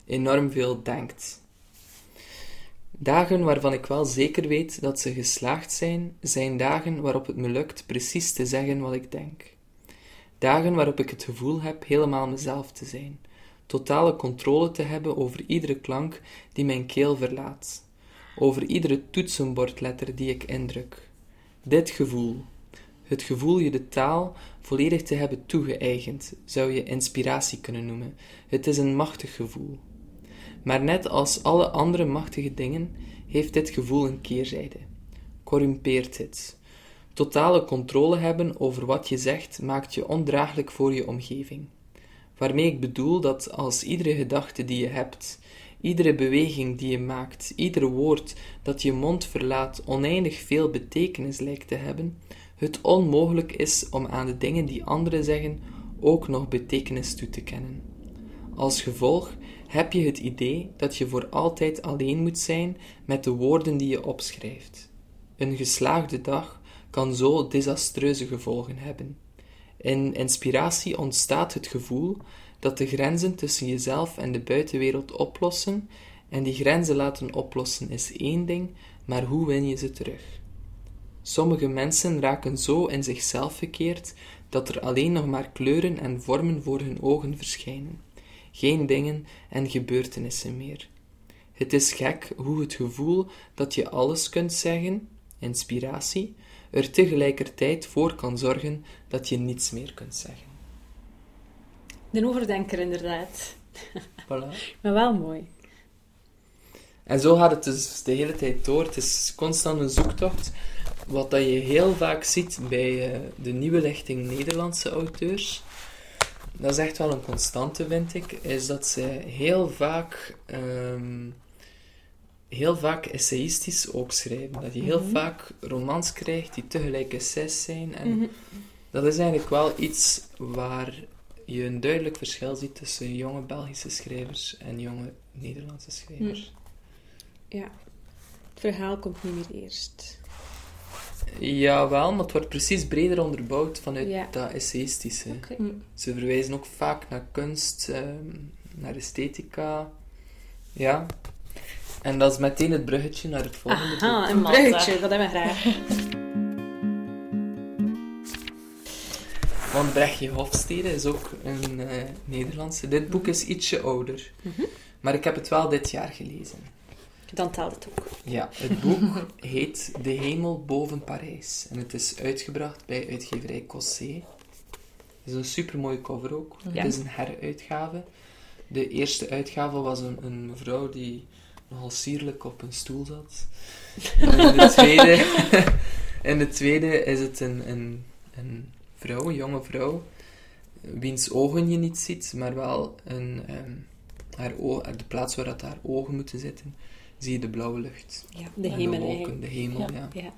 enorm veel denkt. Dagen waarvan ik wel zeker weet dat ze geslaagd zijn, zijn dagen waarop het me lukt precies te zeggen wat ik denk. Dagen waarop ik het gevoel heb helemaal mezelf te zijn, totale controle te hebben over iedere klank die mijn keel verlaat, over iedere toetsenbordletter die ik indruk. Dit gevoel, het gevoel je de taal volledig te hebben toegeëigend, zou je inspiratie kunnen noemen. Het is een machtig gevoel. Maar net als alle andere machtige dingen heeft dit gevoel een keerzijde. Corrumpeert het. Totale controle hebben over wat je zegt maakt je ondraaglijk voor je omgeving. Waarmee ik bedoel dat als iedere gedachte die je hebt, iedere beweging die je maakt, ieder woord dat je mond verlaat oneindig veel betekenis lijkt te hebben, het onmogelijk is om aan de dingen die anderen zeggen ook nog betekenis toe te kennen. Als gevolg heb je het idee dat je voor altijd alleen moet zijn met de woorden die je opschrijft. Een geslaagde dag kan zo desastreuze gevolgen hebben. In inspiratie ontstaat het gevoel dat de grenzen tussen jezelf en de buitenwereld oplossen, en die grenzen laten oplossen is één ding, maar hoe win je ze terug? Sommige mensen raken zo in zichzelf gekeerd dat er alleen nog maar kleuren en vormen voor hun ogen verschijnen, geen dingen en gebeurtenissen meer. Het is gek hoe het gevoel dat je alles kunt zeggen, inspiratie, er tegelijkertijd voor kan zorgen dat je niets meer kunt zeggen.
De overdenker, inderdaad.
Voilà. *laughs*
Maar wel mooi.
En zo gaat het dus de hele tijd door. Het is constant een zoektocht. Wat dat je heel vaak ziet bij eh, de nieuwe lichting Nederlandse auteurs, dat is echt wel een constante, vind ik, is dat ze heel vaak, ehm, heel vaak essayistisch ook schrijven. Dat je heel
Mhm.
vaak romans krijgt die tegelijk essays zijn. En
Mhm.
dat is eigenlijk wel iets waar je een duidelijk verschil ziet tussen jonge Belgische schrijvers en jonge Nederlandse schrijvers.
Ja. Het verhaal komt niet meer eerst.
Jawel, maar het wordt precies breder onderbouwd vanuit
Ja.
dat essayistische.
Oké.
Ze verwijzen ook vaak naar kunst, ehm, naar esthetica. Ja, En dat is meteen het bruggetje naar het volgende.
Aha, een bruggetje, dat hebben we graag. *laughs*
Van Brechtje Hofstede is ook een eh, Nederlandse. Dit boek is ietsje ouder.
Mhm.
Maar ik heb het wel dit jaar gelezen.
Dan telt het ook.
Ja, het boek heet De Hemel boven Parijs. En het is uitgebracht bij uitgeverij Cossé. Het is een supermooie cover ook.
Ja.
Het is een heruitgave. De eerste uitgave was een, een mevrouw die nogal sierlijk op een stoel zat. En in de tweede, *laughs* *laughs* in de tweede is het een, een, een vrouw, een jonge vrouw, wiens ogen je niet ziet, maar wel een, ehm, haar o- de plaats waar dat haar ogen moeten zitten, zie je de blauwe lucht.
Ja, de hemel
de wolken, de hemel,
Ja.
ja.
Ja.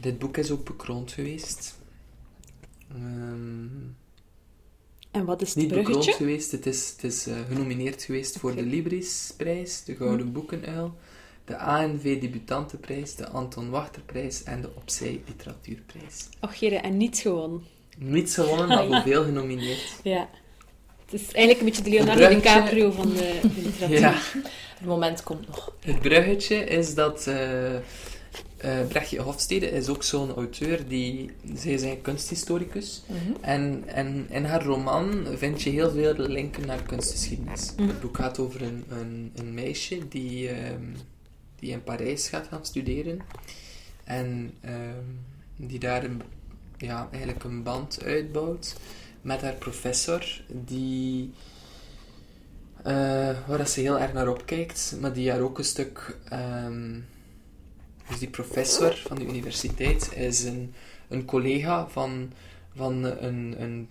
Dit boek is ook bekroond geweest. Ehm,
En wat is het
niet bekroond
bruggetje?
geweest, het is, het is eh, genomineerd geweest voor de Librisprijs, de Gouden. Boekenuil, de ANV Debutantenprijs, de Anton Wachterprijs en de Opzij Literatuurprijs.
Och jere, en niet gewonnen.
Niet gewonnen, maar hoeveel genomineerd.
Ja. Het is eigenlijk een beetje de Leonardo DiCaprio van de, de *laughs* literatuur.
Ja,
Het moment komt nog.
het bruggetje is dat eh eh, Brechtje Hofstede is ook zo'n auteur die... Zij is een kunsthistoricus. En, en in haar roman vind je heel veel linken naar kunstgeschiedenis.
Mhm.
Het boek gaat over een, een, een meisje die, ehm, die in Parijs gaat gaan studeren. En ehm, die daar een, ja, eigenlijk een band uitbouwt met haar professor, die, eh, waar ze heel erg naar opkijkt, maar die haar ook een stuk... ehm, dus die professor van de universiteit is een, een collega van, van een, een,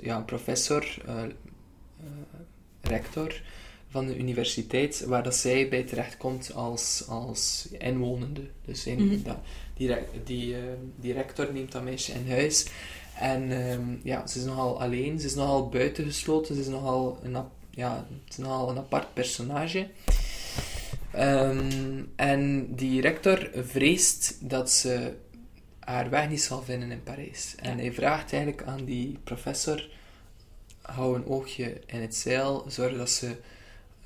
ja, professor, eh, eh, rector van de universiteit, waar dat zij bij terechtkomt als, als inwonende. Dus in,
Mhm.
dat, die, re- die, die rector neemt dat meisje in huis. En ehm, ja, ze is nogal alleen, ze is nogal buitengesloten, ze is nogal een, ja, het is nogal een apart personage. Ehm, en die rector vreest dat ze haar weg niet zal vinden in Parijs. En hij vraagt eigenlijk aan die professor: hou een oogje in het zeil, zorg dat ze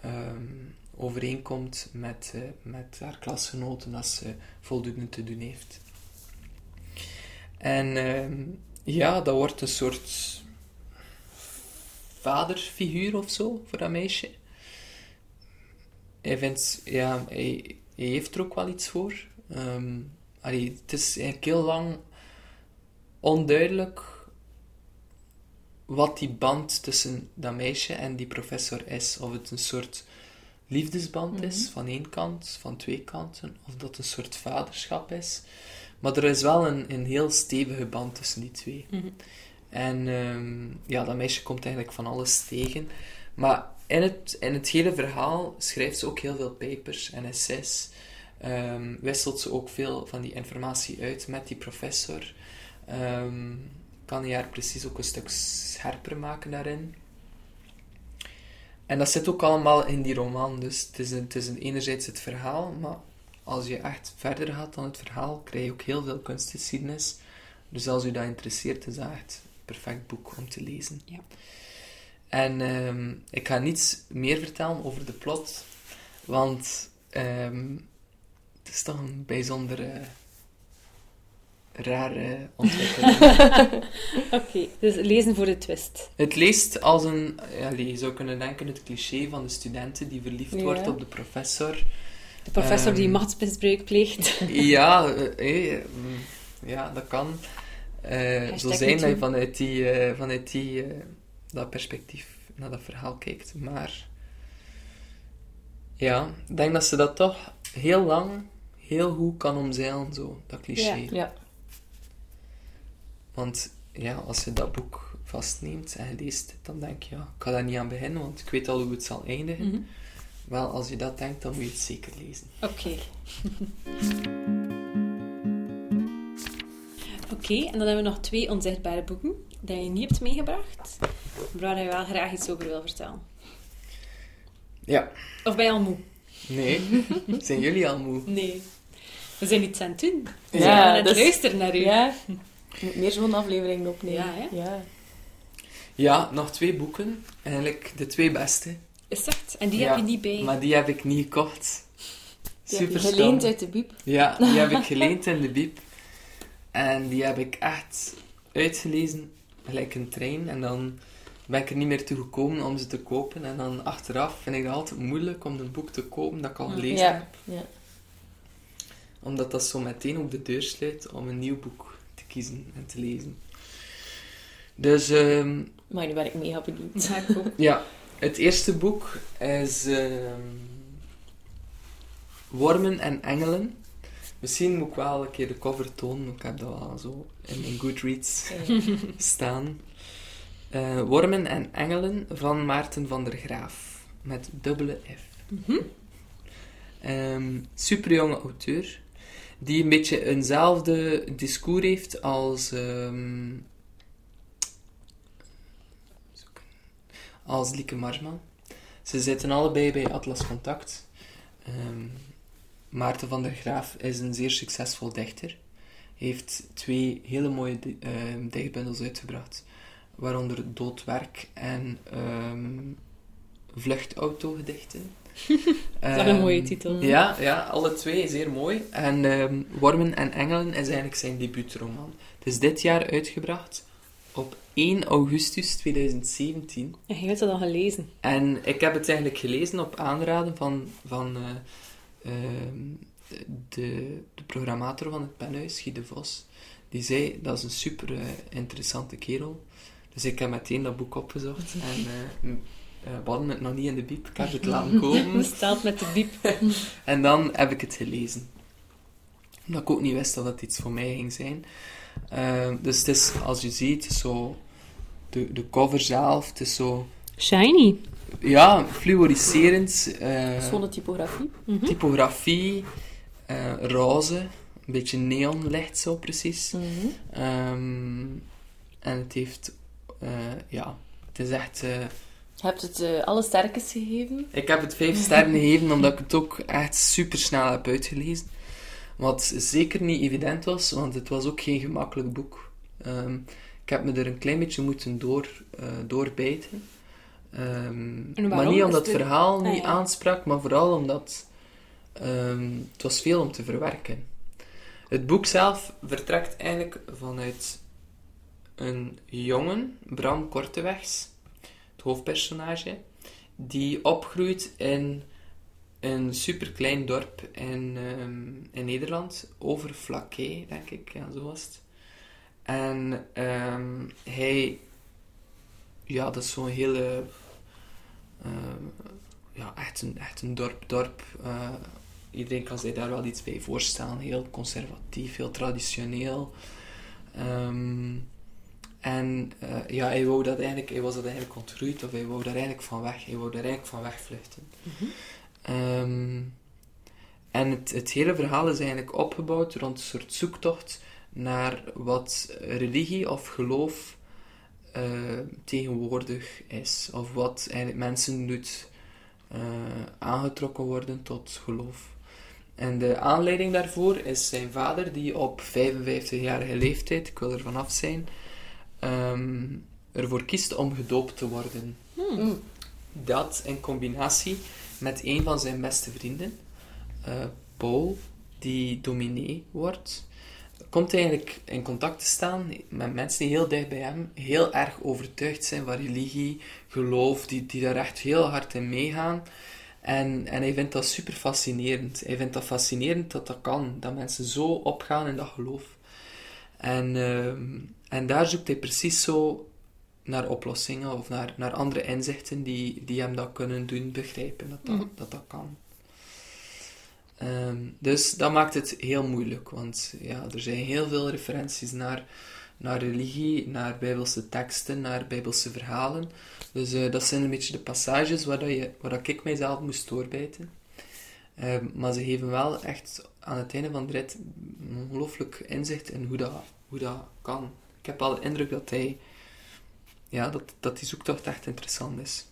ehm, overeenkomt met, eh, met haar klasgenoten als ze voldoende te doen heeft. En ehm, ja, dat wordt een soort vaderfiguur of zo voor dat meisje. Hij vindt, ja, hij, heeft er ook wel iets voor. Ehm, allee, het is eigenlijk heel lang onduidelijk wat die band tussen dat meisje en die professor is. Of het een soort liefdesband is, van één kant, van twee kanten, of dat een soort vaderschap is. Maar er is wel een, een heel stevige band tussen die twee.
Mhm.
En ehm, ja, dat meisje komt eigenlijk van alles tegen. Maar in het, in het hele verhaal schrijft ze ook heel veel papers en essays. Ehm, wisselt ze ook veel van die informatie uit met die professor. Ehm, kan hij haar precies ook een stuk scherper maken daarin. En dat zit ook allemaal in die roman. Dus het is, een, het is een, enerzijds het verhaal, maar als je echt verder gaat dan het verhaal, krijg je ook heel veel kunstgeschiedenis. Dus als u dat interesseert, is dat echt een perfect boek om te lezen.
Ja.
En ehm, ik ga niets meer vertellen over de plot, want ehm, het is toch een bijzondere, rare *laughs* ontwikkeling.
Oké, dus lezen voor de twist.
Het leest als een, ja, je zou kunnen denken, het cliché van de studenten die verliefd
Ja.
wordt op de professor.
De professor die
Ehm,
machtsmisbruik pleegt. *laughs*
Ja, eh, eh, mm, ja, dat kan. Eh, zo zijn dat je vanuit, die, vanuit die, dat perspectief naar dat verhaal kijkt. Maar ja, ik denk dat ze dat toch heel lang heel goed kan omzeilen, zo, dat cliché.
Ja.
Ja.
Want ja, als je dat boek vastneemt en je leest het, dan denk je, ja, ik ga daar niet aan beginnen, want ik weet al hoe het zal eindigen.
Mhm.
Wel, als je dat denkt, dan moet je het zeker lezen.
Oké. *laughs* Oké, en dan hebben we nog twee onzichtbare boeken die je niet hebt meegebracht, maar waar je wel graag iets over wil vertellen.
Ja,
Of ben je al moe?
nee. *laughs* Zijn jullie al moe?
Nee. We zijn iets aan het doen. We
Ja,
zijn aan het
dus-
luisteren naar u.
Ja. Je moet meer zo'n afleveringen opnemen.
Ja, hè?
Ja.
Ja, nog twee boeken. Eigenlijk de twee beste.
Is echt? En die
Ja,
heb je niet bij.
Maar die heb ik niet gekocht.
Die heb je
Super
geleend uit de biep.
Ja, die heb ik *laughs* geleend in de biep. En die heb ik echt uitgelezen, gelijk een trein. En dan ben ik er niet meer toe gekomen om ze te kopen. En dan achteraf vind ik het altijd moeilijk om een boek te kopen dat ik al gelezen heb.
Ja, ja.
Omdat dat zo meteen ook de deur sluit om een nieuw boek te kiezen en te lezen. Dus ehm,
Maar nu ben ik mega benieuwd.
Ja, ik ook.
ja, het eerste boek is ehm, Wormen en Engelen. Misschien moet ik wel een keer de cover tonen, want ik heb dat wel zo in mijn Goodreads *laughs* staan. Eh, Wormen en Engelen van Maarten van der Graaf. Met dubbele F. Ehm superjonge auteur. Die een beetje eenzelfde discours heeft als... ehm, als Lieke Marsman. Ze zitten allebei bij Atlas Contact. Ehm, Maarten van der Graaf is een zeer succesvol dichter. Heeft twee hele mooie ehm, dichtbundels uitgebracht. Waaronder Doodwerk en ehm Vluchtautogedichten. *laughs*
Dat is een mooie
Ehm,
titel.
ja, ja, alle twee zeer mooi. En ehm, Wormen en Engelen is eigenlijk zijn debuutroman. Het is dit jaar uitgebracht op 1 augustus 2017.
En je hebt dat al gelezen.
En ik heb het eigenlijk gelezen op aanraden van, van eh, ehm, de, de programmator van het penhuis, Guy de Vos. Die zei, dat is een super eh, interessante kerel. Dus ik heb meteen dat boek opgezocht. *laughs* En eh, eh, we hadden het nog niet in de biep. Ik heb het *laughs* laten komen.
Stelt met de biep. *laughs*
En dan heb ik het gelezen. Omdat ik ook niet wist dat het iets voor mij ging zijn. Ehm, dus het is, als je ziet, zo... De, de cover zelf, het is zo...
Shiny.
Ja, fluoriserend. eh,
Schone typografie.
Mhm.
typografie. eh, roze. Een beetje neonlicht zo, precies.
Mhm.
Ehm, en het heeft... eh, ja, het is echt...
Je hebt het eh, alle sterkes gegeven.
Ik heb het vijf sterren gegeven omdat ik het ook echt super snel heb uitgelezen. Wat zeker niet evident was, want het was ook geen gemakkelijk boek. Ehm, ik heb me er een klein beetje moeten door, eh, doorbijten. Ehm,
En waarom?
maar niet omdat het verhaal
Ah,
niet
ja.
aansprak, maar vooral omdat ehm, het was veel om te verwerken. Het boek zelf vertrekt eigenlijk vanuit een jongen, Bram Kortewegs, hoofdpersonage, die opgroeit in een superklein dorp in, ehm, in Nederland, over Flaké, denk ik, ja, zo was het. En ehm, hij, ja, dat is zo'n hele, ehm, ja, echt een, echt een dorp, dorp. eh, iedereen kan zich daar wel iets bij voorstellen, heel conservatief, heel traditioneel. En eh, ja, hij, wou dat eigenlijk, hij was dat eigenlijk ontgroeid, of hij wou daar eigenlijk van weg. Hij wou daar eigenlijk van wegvluchten. Ehm, en het, het hele verhaal is eigenlijk opgebouwd rond een soort zoektocht naar wat religie of geloof eh, tegenwoordig is. Of wat eigenlijk mensen doet eh, aangetrokken worden tot geloof. En de aanleiding daarvoor is zijn vader, die op 55-jarige leeftijd, ik wil er vanaf zijn, ehm, ervoor kiest om gedoopt te worden.
Mm.
Dat in combinatie met een van zijn beste vrienden, eh, Paul, die dominee wordt, komt eigenlijk in contact te staan met mensen die heel dicht bij hem heel erg overtuigd zijn van religie, geloof, die, die daar echt heel hard in meegaan. En, en hij vindt dat super fascinerend. Hij vindt dat fascinerend dat dat kan, dat mensen zo opgaan in dat geloof. En, ehm, en daar zoekt hij precies zo naar oplossingen of naar, naar andere inzichten die, die hem dat kunnen doen begrijpen dat dat,
Mhm.
dat, dat kan. Ehm, dus dat maakt het heel moeilijk, want ja, er zijn heel veel referenties naar, naar religie, naar bijbelse teksten, naar bijbelse verhalen. Dus eh, dat zijn een beetje de passages waar, dat je, waar dat ik mijzelf moest doorbijten. Ehm, maar ze geven wel echt aan het einde van de rit een ongelooflijk inzicht in hoe dat, hoe dat kan. Ik heb al de indruk dat hij ja, dat, dat die zoektocht echt interessant is.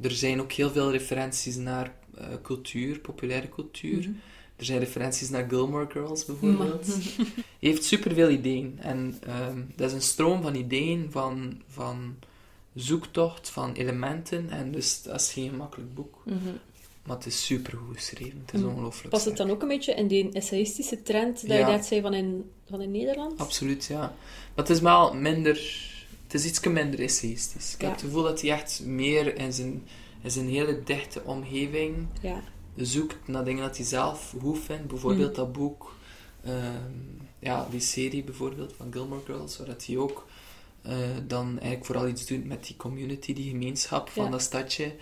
Er zijn ook heel veel referenties naar eh, cultuur, populaire cultuur.
Mhm.
Er zijn referenties naar Gilmore Girls bijvoorbeeld. *laughs* Hij heeft superveel ideeën. En ehm, dat is een stroom van ideeën, van, van zoektocht van elementen. En dus dat is geen gemakkelijk boek.
Mhm.
Maar het is super goed geschreven. Het is
Mhm.
ongelooflijk
Past het dan ook een beetje in die essayistische trend dat
Ja.
je net zei van in, van in Nederland?
Absoluut, ja. Maar het is wel minder... Het is iets minder essayistisch. Ik
Ja.
heb het gevoel dat hij echt meer in zijn, in zijn hele dichte omgeving
Ja.
zoekt naar dingen dat hij zelf goed vindt. Bijvoorbeeld
Mhm.
dat boek, ehm, ja, die serie bijvoorbeeld van Gilmore Girls, waar dat hij ook eh, dan eigenlijk vooral iets doet met die community, die gemeenschap van dat stadje.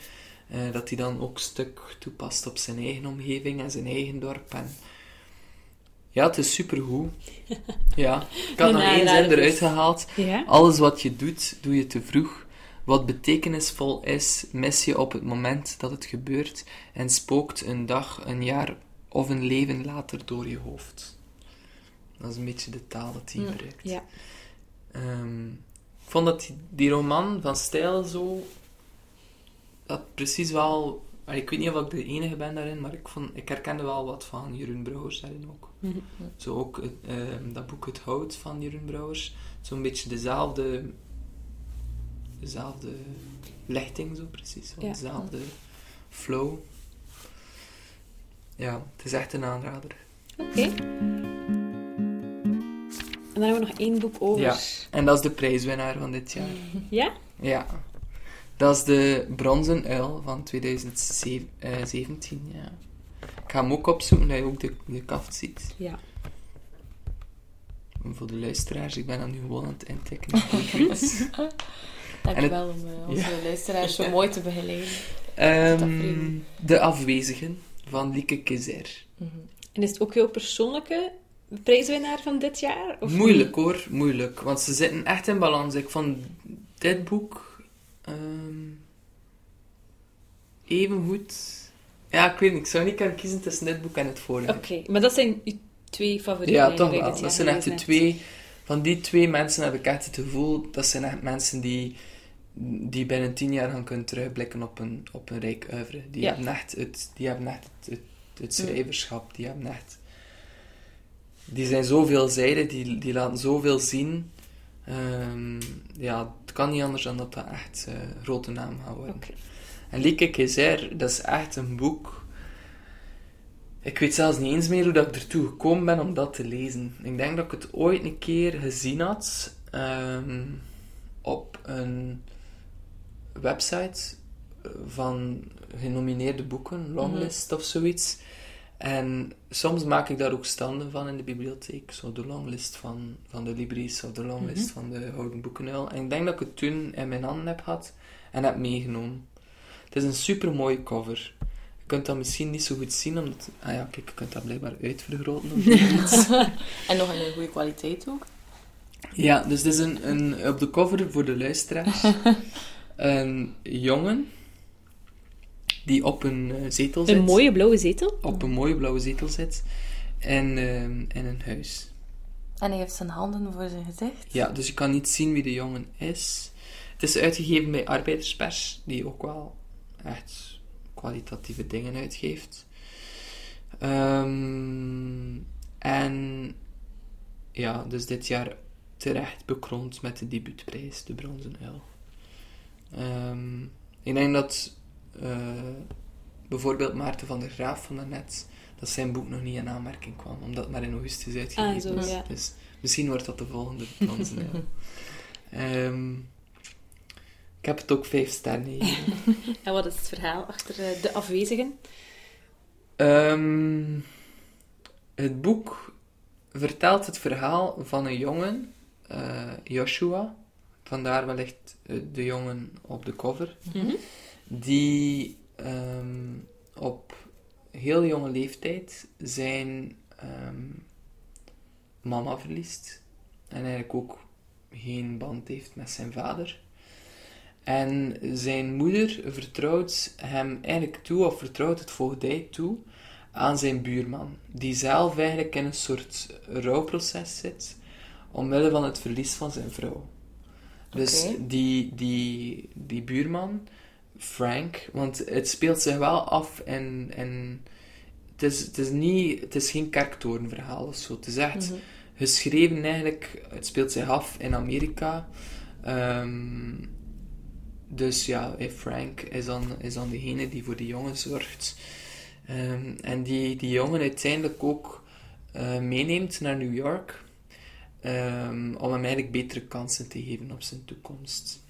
Eh, dat hij dan ook stuk toepast op zijn eigen omgeving en zijn eigen dorp. En ja, het is supergoed. *laughs* Ja, ik had nog één zin eruit gehaald.
Ja?
Alles wat je doet, doe je te vroeg. Wat betekenisvol is, mis je op het moment dat het gebeurt en spookt een dag, een jaar of een leven later door je hoofd. Dat is een beetje de taal dat hij
Mm,
gebruikt.
Ja.
Ehm, ik vond dat die, die roman van stijl zo... Dat precies wel... Ik weet niet of ik de enige ben daarin, maar ik, vond, ik herkende wel wat van Jeroen Brouwers daarin ook.
Mhm.
Zo ook het, ehm, dat boek Het Hout van Jeroen Brouwers. Zo'n beetje dezelfde... Dezelfde lichting, zo precies.
Ja.
Dezelfde flow. Ja, het is echt een aanrader.
Oké. En dan hebben we nog één boek over.
Ja. En dat is de prijswinnaar van dit jaar.
Ja?
Ja. Dat is de Bronzen Uil van 2017. Ja. Ik ga hem ook opzoeken, dat je ook de, de kaft ziet.
Ja.
En voor de luisteraars, ik ben dan nu gewoon aan het intikken. *laughs*
Dankjewel om eh, onze
Ja.
luisteraars zo *laughs* mooi te begeleiden.
Ehm, de Afwezigen van Lieke Kezer.
Mhm.
En is het ook jouw persoonlijke prijswinnaar van dit jaar? Of
Moeilijk hoor, moeilijk. Want ze zitten echt in balans. Ik vond dit boek ehm even goed. Ja, ik weet niet. Ik zou niet kunnen kiezen tussen dit boek en het vorige.
Oké, maar dat zijn uw twee favorieten
Ja, toch wel. Dat zijn echt de twee... Van die twee mensen heb ik echt het gevoel... Dat zijn echt mensen die... Die binnen tien jaar gaan kunnen terugblikken op een, op een rijk oeuvre. Die
Ja.
hebben echt het, die hebben echt het, het, het schrijverschap. Die hebben echt... Die zijn zo veelzijdig. Die, die laten zoveel zien. Ehm, ja, het kan niet anders dan dat dat echt eh grote naam gaat worden.
Oké.
En Lieke Keizer, dat is echt een boek... Ik weet zelfs niet eens meer hoe dat ik ertoe gekomen ben om dat te lezen. Ik denk dat ik het ooit een keer gezien had ehm, op een website van genomineerde boeken, longlist of zoiets. En soms maak ik daar ook standen van in de bibliotheek. Zo de longlist van, van de Libris of de longlist van de Houden Boekenuil. En ik denk dat ik het toen in mijn handen heb gehad en heb meegenomen. Het is een super mooie cover. Je kunt dat misschien niet zo goed zien, omdat... Ah ja, kijk, je kunt dat blijkbaar uitvergroten of *laughs* zoiets. *laughs*
En nog in een goede kwaliteit ook.
ja, dus dit is een, een, op de cover voor de luisteraars. *laughs* een jongen die op een eh, zetel zit.
Een mooie blauwe zetel.
Op een mooie blauwe zetel zit. En, ehm, in een huis.
En hij heeft zijn handen voor zijn gezicht.
Ja, dus je kan niet zien wie de jongen is. Het is uitgegeven bij Arbeiderspers, die ook wel echt kwalitatieve dingen uitgeeft. Ehm, en ja, dus dit jaar terecht bekroond met de debuutprijs, de Bronzen Uil. Ehm, ik denk dat eh, bijvoorbeeld Maarten van der Graaf van daarnet, dat zijn boek nog niet in aanmerking kwam, omdat het maar in augustus uitgegeven
Ah,
is.
ja.
Dus misschien wordt dat de volgende Bronzen Uil. *laughs* Ehm, ik heb het ook vijf sterren gegeven. *laughs*
En wat is het verhaal achter eh, de afwezigen?
Ehm, het boek vertelt het verhaal van een jongen, eh, Joshua, vandaar wellicht eh, de jongen op de cover,
Mhm.
Die ehm, op heel jonge leeftijd zijn ehm, mama verliest en eigenlijk ook geen band heeft met zijn vader. En zijn moeder vertrouwt hem eigenlijk toe, of vertrouwt het voogdij toe, aan zijn buurman. Die zelf eigenlijk in een soort rouwproces zit, omwille van het verlies van zijn vrouw. Dus die, die, die buurman, Frank, want het speelt zich wel af in... in het, is, het, is niet, het is geen kerktorenverhaal of zo. Het is echt
Mhm.
geschreven eigenlijk, het speelt zich af in Amerika. Ehm, dus ja, eh, Frank is dan, is dan degene die voor die jongen zorgt. Ehm, en die die jongen uiteindelijk ook eh, meeneemt naar New York. ehm, om hem eigenlijk betere kansen te geven op zijn toekomst.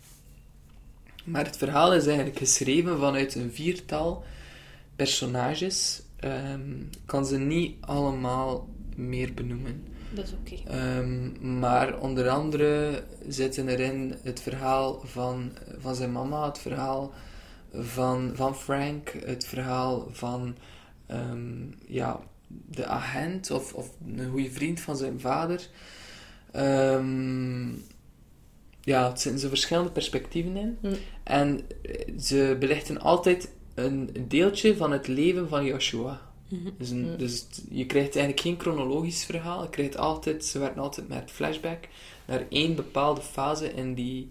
Maar het verhaal is eigenlijk geschreven vanuit een viertal personages. Ik kan ze niet allemaal meer benoemen.
Dat is oké.
Ehm, maar onder andere zitten erin het verhaal van, van zijn mama, het verhaal van, van Frank, het verhaal van ehm, ja, de agent of, of een goede vriend van zijn vader. Ja, het zitten zo verschillende perspectieven in.
Hm.
En eh, ze belichten altijd een deeltje van het leven van Joshua.
Mhm.
Dus, een,
Hm.
dus je krijgt eigenlijk geen chronologisch verhaal. Je krijgt altijd, ze werken altijd met flashback naar één bepaalde fase in, die,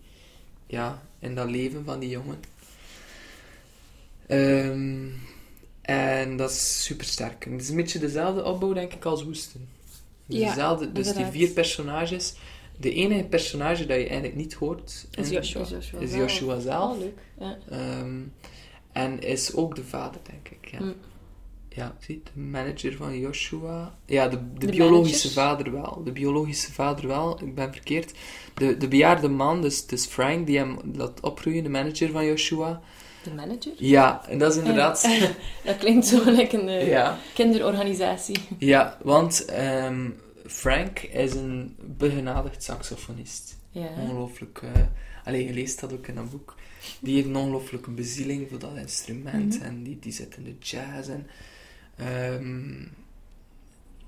ja, in dat leven van die jongen. Ehm, en dat is super sterk. Het is een beetje dezelfde opbouw, denk ik, als Woesten. Dus,
Ja,
dezelfde, dus die vier personages. De enige personage dat je eigenlijk niet hoort
Is Joshua.
Is Joshua,
is
wel-
Joshua zelf.
wel leuk. Ja.
Ehm, en is ook de vader, denk ik. Ja,
Hm.
ja zie de manager van Joshua. Ja, de, de,
De
biologische
managers?
vader wel. De biologische vader wel, ik ben verkeerd. De, de bejaarde man, dus, dus Frank, die hem laat opgroeien, de manager van Joshua.
De manager?
Ja, en dat is inderdaad. *laughs*
Dat klinkt zo like een eh,
ja,
kinderorganisatie.
ja, want ehm, Frank is een begenadigd saxofonist.
Ja.
Ongelooflijk. eh allee, je leest dat ook in dat boek. Die heeft een ongelooflijke bezieling voor dat instrument.
Mhm.
En die, die zit in de jazz. En, ehm,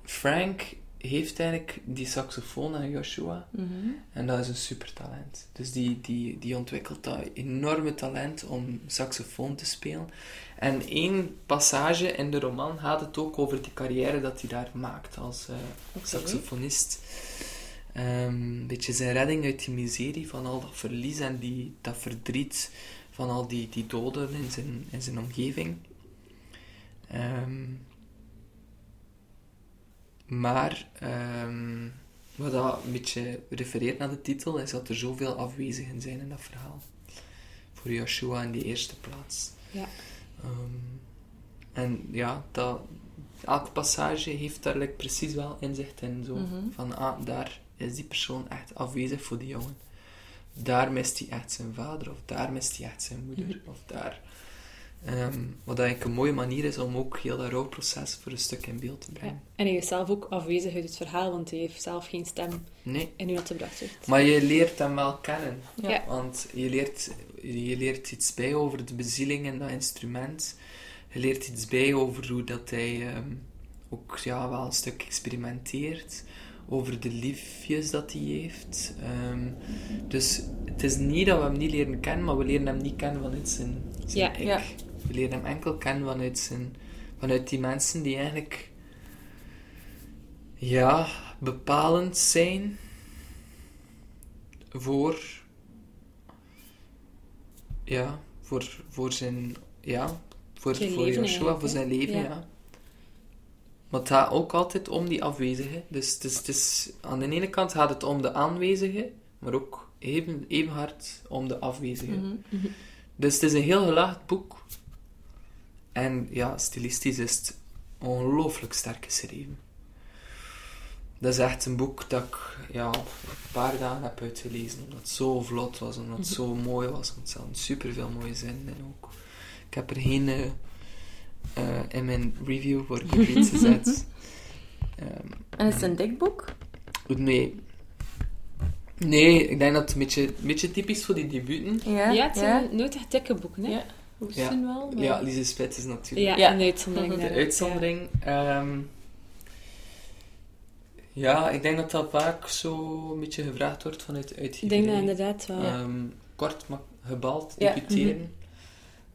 Frank heeft eigenlijk die saxofoon aan Joshua.
Mhm.
En dat is een super talent. Dus die, die, die ontwikkelt dat enorme talent om saxofoon te spelen. En één passage in de roman gaat het ook over die carrière dat hij daar maakt als eh, saxofonist. Ehm, een beetje zijn redding uit die miserie van al dat verlies en die, dat verdriet van al die, die doden in zijn, in zijn omgeving. Ehm, maar ehm, wat dat een beetje refereert naar de titel, is dat er zoveel afwezigen zijn in dat verhaal. Voor Joshua in die eerste plaats.
Ja.
Ehm, en ja, dat, elke passage heeft daar like, precies wel inzicht in. Zo.
Mhm.
Van, ah, daar is die persoon echt afwezig voor die jongen. Daar mist hij echt zijn vader, of daar mist hij echt zijn moeder,
Mhm.
of daar. Ehm, wat eigenlijk een mooie manier is om ook heel dat rouwproces voor een stuk in beeld te
Ja.
brengen.
En hij is zelf ook afwezig uit het verhaal, want hij heeft zelf geen stem
Nee,
in hoe dat gebracht wordt.
maar je leert hem wel kennen.
Ja.
Want je leert, je leert iets bij over de bezieling in dat instrument. Je leert iets bij over hoe dat hij ehm, ook ja, wel een stuk experimenteert. Over de liefjes dat hij heeft. Ehm, dus het is niet dat we hem niet leren kennen, maar we leren hem niet kennen vanuit zijn, zijn
Ja.
ik.
Ja.
We leren hem enkel kennen vanuit, zijn, vanuit die mensen die eigenlijk ja, bepalend zijn voor ja, voor, voor zijn ja, voor,
Zijn
voor
leven
Joshua, voor zijn leven,
Ja.
ja. Maar het gaat ook altijd om die afwezige. Dus het is, het is, aan de ene kant gaat het om de aanwezige, maar ook even, even hard om de afwezige.
Mhm.
Dus het is een heel gelaagd boek. En ja, stilistisch is het ongelooflijk sterk geschreven. Dat is echt een boek dat ik ja, een paar dagen heb uitgelezen. Omdat het zo vlot was, omdat het zo mooi was. Want er zaten superveel mooie zinnen in ook. Ik heb er geen eh, eh, in mijn review voor *laughs* Goodreads gezet. Ehm,
En is het een dik boek?
nee. Nee, ik denk dat het een beetje, een beetje typisch voor die debuten.
Ja,
Ja, het zijn nooit echt dikke boeken, hè?
Ja. Hoesten wel. maar-
Ja, Lise Spet is natuurlijk
Ja,
Ja.
een uitzondering.
De
uitzondering. ehm, ja, ik denk dat dat vaak zo een beetje gevraagd wordt vanuit de
Ik denk
uitgeverij.
dat inderdaad wel.
Ehm, kort, maar gebald,
Ja.
debuteren.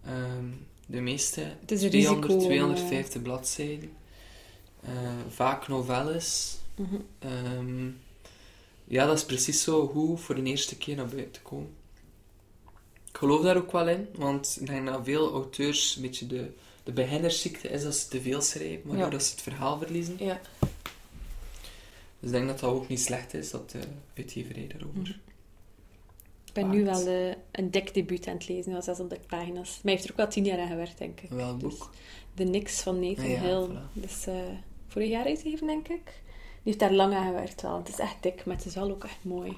Ehm, de meeste
Het is een
200,
risico om,
250 bladzijden. Vaak novelles.
Mhm.
Ehm, ja, dat is precies zo goed voor de eerste keer naar buiten te komen. Ik geloof daar ook wel in, want ik denk dat veel auteurs een beetje de, de beginnersziekte is als ze te veel schrijven, waardoor
Ja.
dat ze het verhaal verliezen.
Ja.
Dus ik denk dat dat ook niet slecht is, dat de uitgeverij daarover.
Mhm.
Ik ben nu wel eh, een dik debuut aan het lezen, wel 600 pagina's. Maar hij heeft er ook wel tien jaar aan gewerkt, denk ik.
Wel
Dus
boek.
de Nix van Nathan
Ah ja,
Hill.
voilà.
Dus eh, vorig jaar uitgegeven, denk ik. Die heeft daar lang aan gewerkt wel. Het is echt dik, maar het is wel ook echt mooi.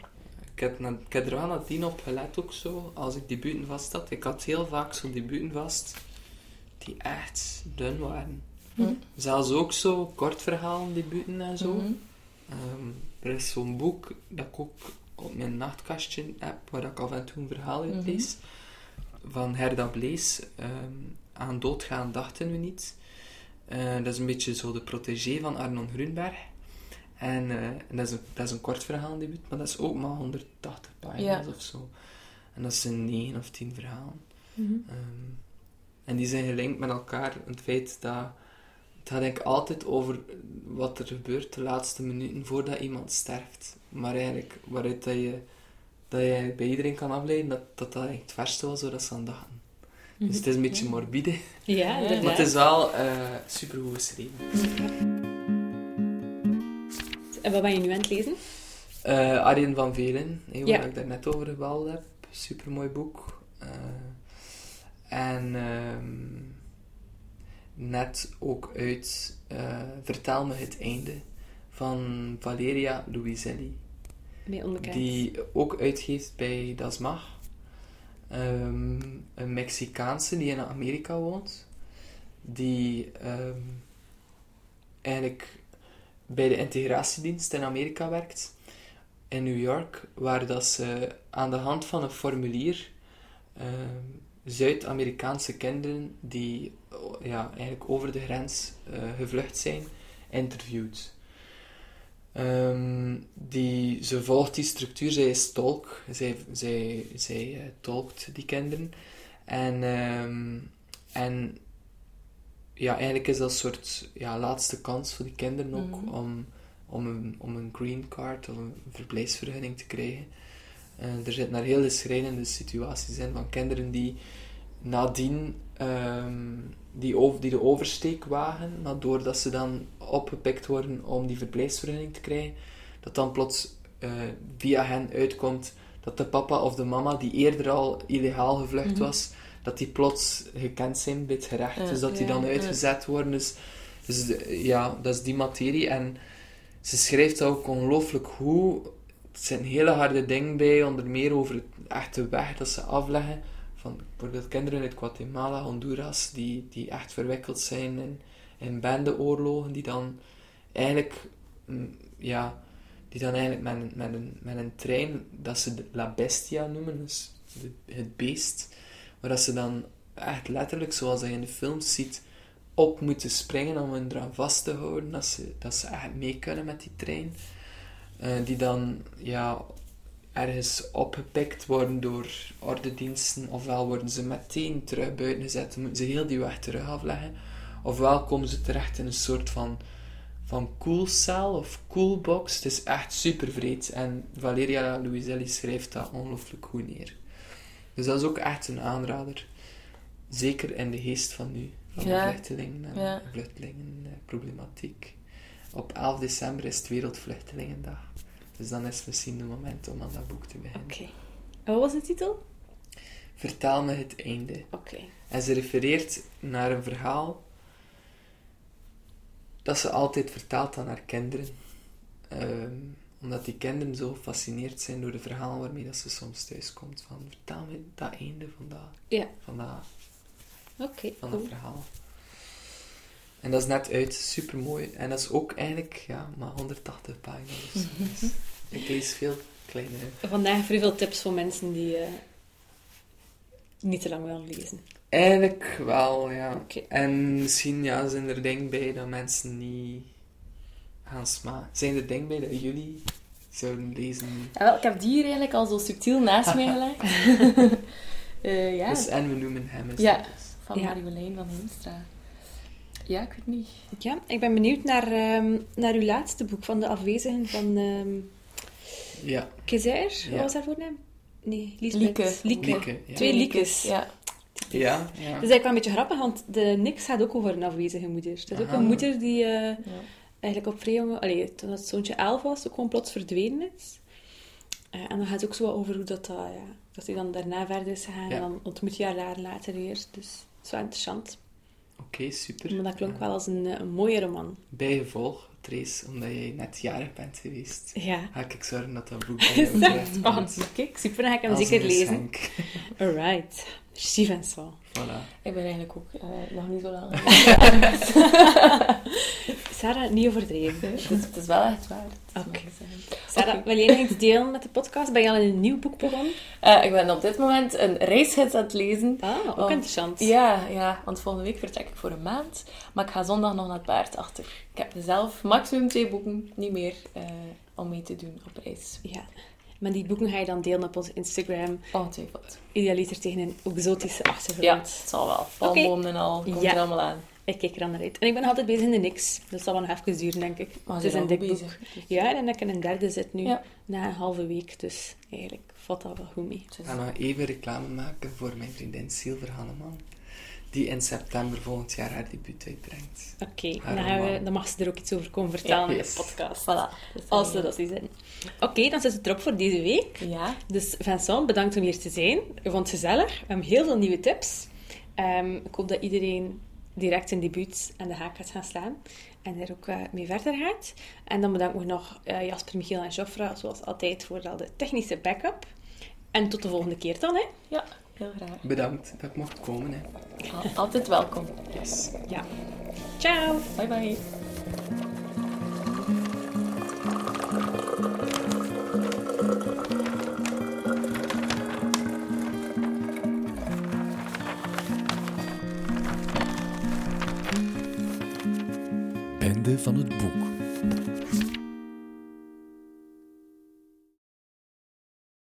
Ik heb, na- ik heb er wel nadien op gelet ook zo, als ik debuten vast had. Ik had heel vaak zo'n debuten vast, die echt dun waren.
Hm.
Zelfs ook zo kortverhalen debuten en zo.
Mhm.
Ehm, er is zo'n boek dat ik ook op mijn nachtkastje heb, waar ik af en toe een verhaal uit
Mhm.
lees. Van Herda Blees. ehm, aan doodgaan dachten we niet. Eh, dat is een beetje zo de protégé van Arnon Grunberg. En, eh, en dat, is een, dat is een kort verhaaldebuut, maar dat is ook maar 180 pagina's
Ja.
of zo. En dat zijn 9 of 10 verhalen.
Mhm.
Ehm, en die zijn gelinkt met elkaar. Het feit dat het gaat denk ik altijd over wat er gebeurt de laatste minuten voordat iemand sterft. Maar eigenlijk waaruit dat je, dat je bij iedereen kan afleiden dat dat, dat eigenlijk het verste was zodat ze aan dachten. Dus het is een beetje morbide,
Ja, inderdaad.
maar het is wel eh super goed geschreven.
En wat ben je nu aan het lezen?
Eh Arjen van Velen, hè, waar
Ja.
ik daar net over gebeld heb. Super mooi boek. Eh, en ehm, net ook uit eh, Vertel me het einde van Valeria Luiselli. Die ook uitgeeft bij Das Mag. Ehm, een Mexicaanse die in Amerika woont. Die ehm, eigenlijk bij de integratiedienst in Amerika werkt. In New York. Waar dat ze aan de hand van een formulier ehm, Zuid-Amerikaanse kinderen die ja, eigenlijk over de grens eh, gevlucht zijn, interviewt. Ehm, die, ze volgt die structuur, zij is tolk, zij, zij, zij eh, tolkt die kinderen. En, ehm, en ja, eigenlijk is dat een soort ja, laatste kans voor die kinderen ook
Mhm.
om, om, een, om een green card of een verblijfsvergunning te krijgen. Eh, er zitten daar hele schrijnende situaties in van kinderen die nadien ehm, die, over, die de oversteek wagen, maar doordat ze dan opgepikt worden om die verblijfsvergunning te krijgen, dat dan plots eh, via hen uitkomt dat de papa of de mama, die eerder al illegaal gevlucht
Mhm.
was, dat die plots gekend zijn bij het gerecht. Dus dat die dan uitgezet worden. Dus, dus de- ja, dat is die materie. En ze schrijft dat ook ongelooflijk goed. Er zijn hele harde dingen bij, onder meer over het echte weg dat ze afleggen. Van bijvoorbeeld kinderen uit Guatemala, Honduras, die, die echt verwikkeld zijn in, in bendeoorlogen, die dan eigenlijk, mm, ja, die dan eigenlijk met een, met een, met een trein, dat ze La Bestia noemen, dus het beest, maar dat ze dan echt letterlijk, zoals je in de films ziet, op moeten springen om hen eraan vast te houden, dat ze, dat ze echt mee kunnen met die trein. Eh, die dan ja, ergens opgepikt worden door ordediensten, ofwel worden ze meteen terug buiten gezet, moeten ze heel die weg terug afleggen, ofwel komen ze terecht in een soort van, van koelcel of koelbox. Het is echt super vreed en Valeria Luiselli schrijft dat ongelooflijk goed neer. Dus dat is ook echt een aanrader. Zeker in de geest van nu, van
Ja.
de vluchtelingen en
Ja.
vluchtelingenproblematiek. Op 11 december is het Wereldvluchtelingendag. Dus dan is misschien het moment om aan dat boek te beginnen.
Oké. En wat was de titel?
Vertel me het einde.
Oké.
En ze refereert naar een verhaal dat ze altijd vertelt aan haar kinderen. Ehm, omdat die kinderen zo gefascineerd zijn door de verhalen waarmee dat ze soms thuiskomt. Van, vertel me dat einde van dat,
Ja.
van dat,
Oké,
van dat
cool.
verhaal. En dat is net uit, super mooi. En dat is ook eigenlijk ja, maar 180 pagina's. of zo. *laughs* Dus ik lees veel kleine.
Vandaag vrij veel tips voor mensen die eh, niet te lang willen lezen.
Eigenlijk wel, ja.
Oké.
En misschien ja, zijn er dingen bij dat mensen niet gaan smaken. Zijn er dingen bij dat jullie zouden lezen?
Ja, wel, ik heb die hier eigenlijk al zo subtiel naast mij *laughs* gelegd. *laughs* Eh, ja,
Dus, en we noemen hem eens.
Ja.
dus.
van
Ja.
Marjolein van Heemstra. Ja, ik weet niet.
Ja, ik ben benieuwd naar, ehm, naar uw laatste boek van de afwezigen van ehm
Ja,
Kezair.
Ja.
Wat was haar voornaam? Nee, Lisbeth.
Lieke.
Lieke.
Lieke, ja.
Twee Liekes.
Ja.
ja, ja.
Dat is eigenlijk wel een beetje grappig, want de Nix gaat ook over een afwezige moeder. Het is ook een moeder die eh,
ja.
eigenlijk op vrij jonge... Allee, toen het zoontje elf was, ook gewoon plots verdwenen is. Eh, en dan gaat het ook zo wat over hoe dat, dat, ja, dat hij dan daarna verder is gegaan.
Ja.
En dan ontmoet je haar daar later weer. Dus dat is wel interessant.
Oké, super.
Maar dat klonk
Ja.
wel als een, eh, een mooie roman.
Bijgevolg, Trace, omdat jij net jarig bent geweest,
Ja.
ga ik zorgen dat dat boek
Is *laughs*
bij jou
dat?
terechtkomt.
Oh, kijk, super. Dan ga ik hem
Als
zeker lezen. *laughs* Alright. Merci Vincent.
Voilà.
Ik ben eigenlijk ook eh, nog niet zo lang. *laughs*
Sarah, niet overdreven. *laughs*
het, is, het is wel echt waar.
Oké. Sarah,
Oké.
wil jij nog iets delen met de podcast? Ben je al in een nieuw boek begonnen?
Eh, ik ben op dit moment een reisgids aan het lezen.
Ah, ook
Oh.
interessant.
Ja, ja, want volgende week vertrek ik voor een maand. Maar ik ga zondag nog naar het paard achter. Ik heb zelf maximum twee boeken, niet meer, eh, om mee te doen op reis.
Ja. Maar die boeken ga je dan delen op onze Instagram.
Ongetwijfeld.
Idealiter tegen een exotische
Ja,
achtergrond.
het zal wel. Palmbomen en al, komt
Ja.
er allemaal aan.
Ik kijk er dan naar uit. En ik ben altijd bezig in de niks. Dat zal wel nog even duren, denk ik.
Maar
het is een dik boek.
bezig.
Ja, en ik in een derde zit nu.
Ja.
Na een halve week. Dus eigenlijk valt dat wel goed mee.
Dus-
Ik ga nog even reclame maken voor mijn vriendin Silver Hanneman, die in september volgend jaar haar debuut uitbrengt.
Oké, dan, mag ze er ook iets over komen vertellen in
Yes.
de podcast.
Voilà. Dus,
Als ze dat zien. Oké, dan zit het erop voor deze week.
Ja.
Dus Vincent, bedankt om hier te zijn. Ik vond het gezellig. We hebben heel veel nieuwe tips. Ehm, ik hoop dat iedereen direct zijn debuut aan de haak gaat gaan slaan. En er ook eh, mee verder gaat. En dan bedank ik nog eh, Jasper, Michiel en Joffra, zoals altijd, voor al de technische backup. En tot de volgende keer dan, hè.
ja, heel graag.
Bedankt dat ik mocht komen. Hè.
Al- Altijd welkom.
Yes.
Ja. Ciao!
Bye bye.
Van het boek.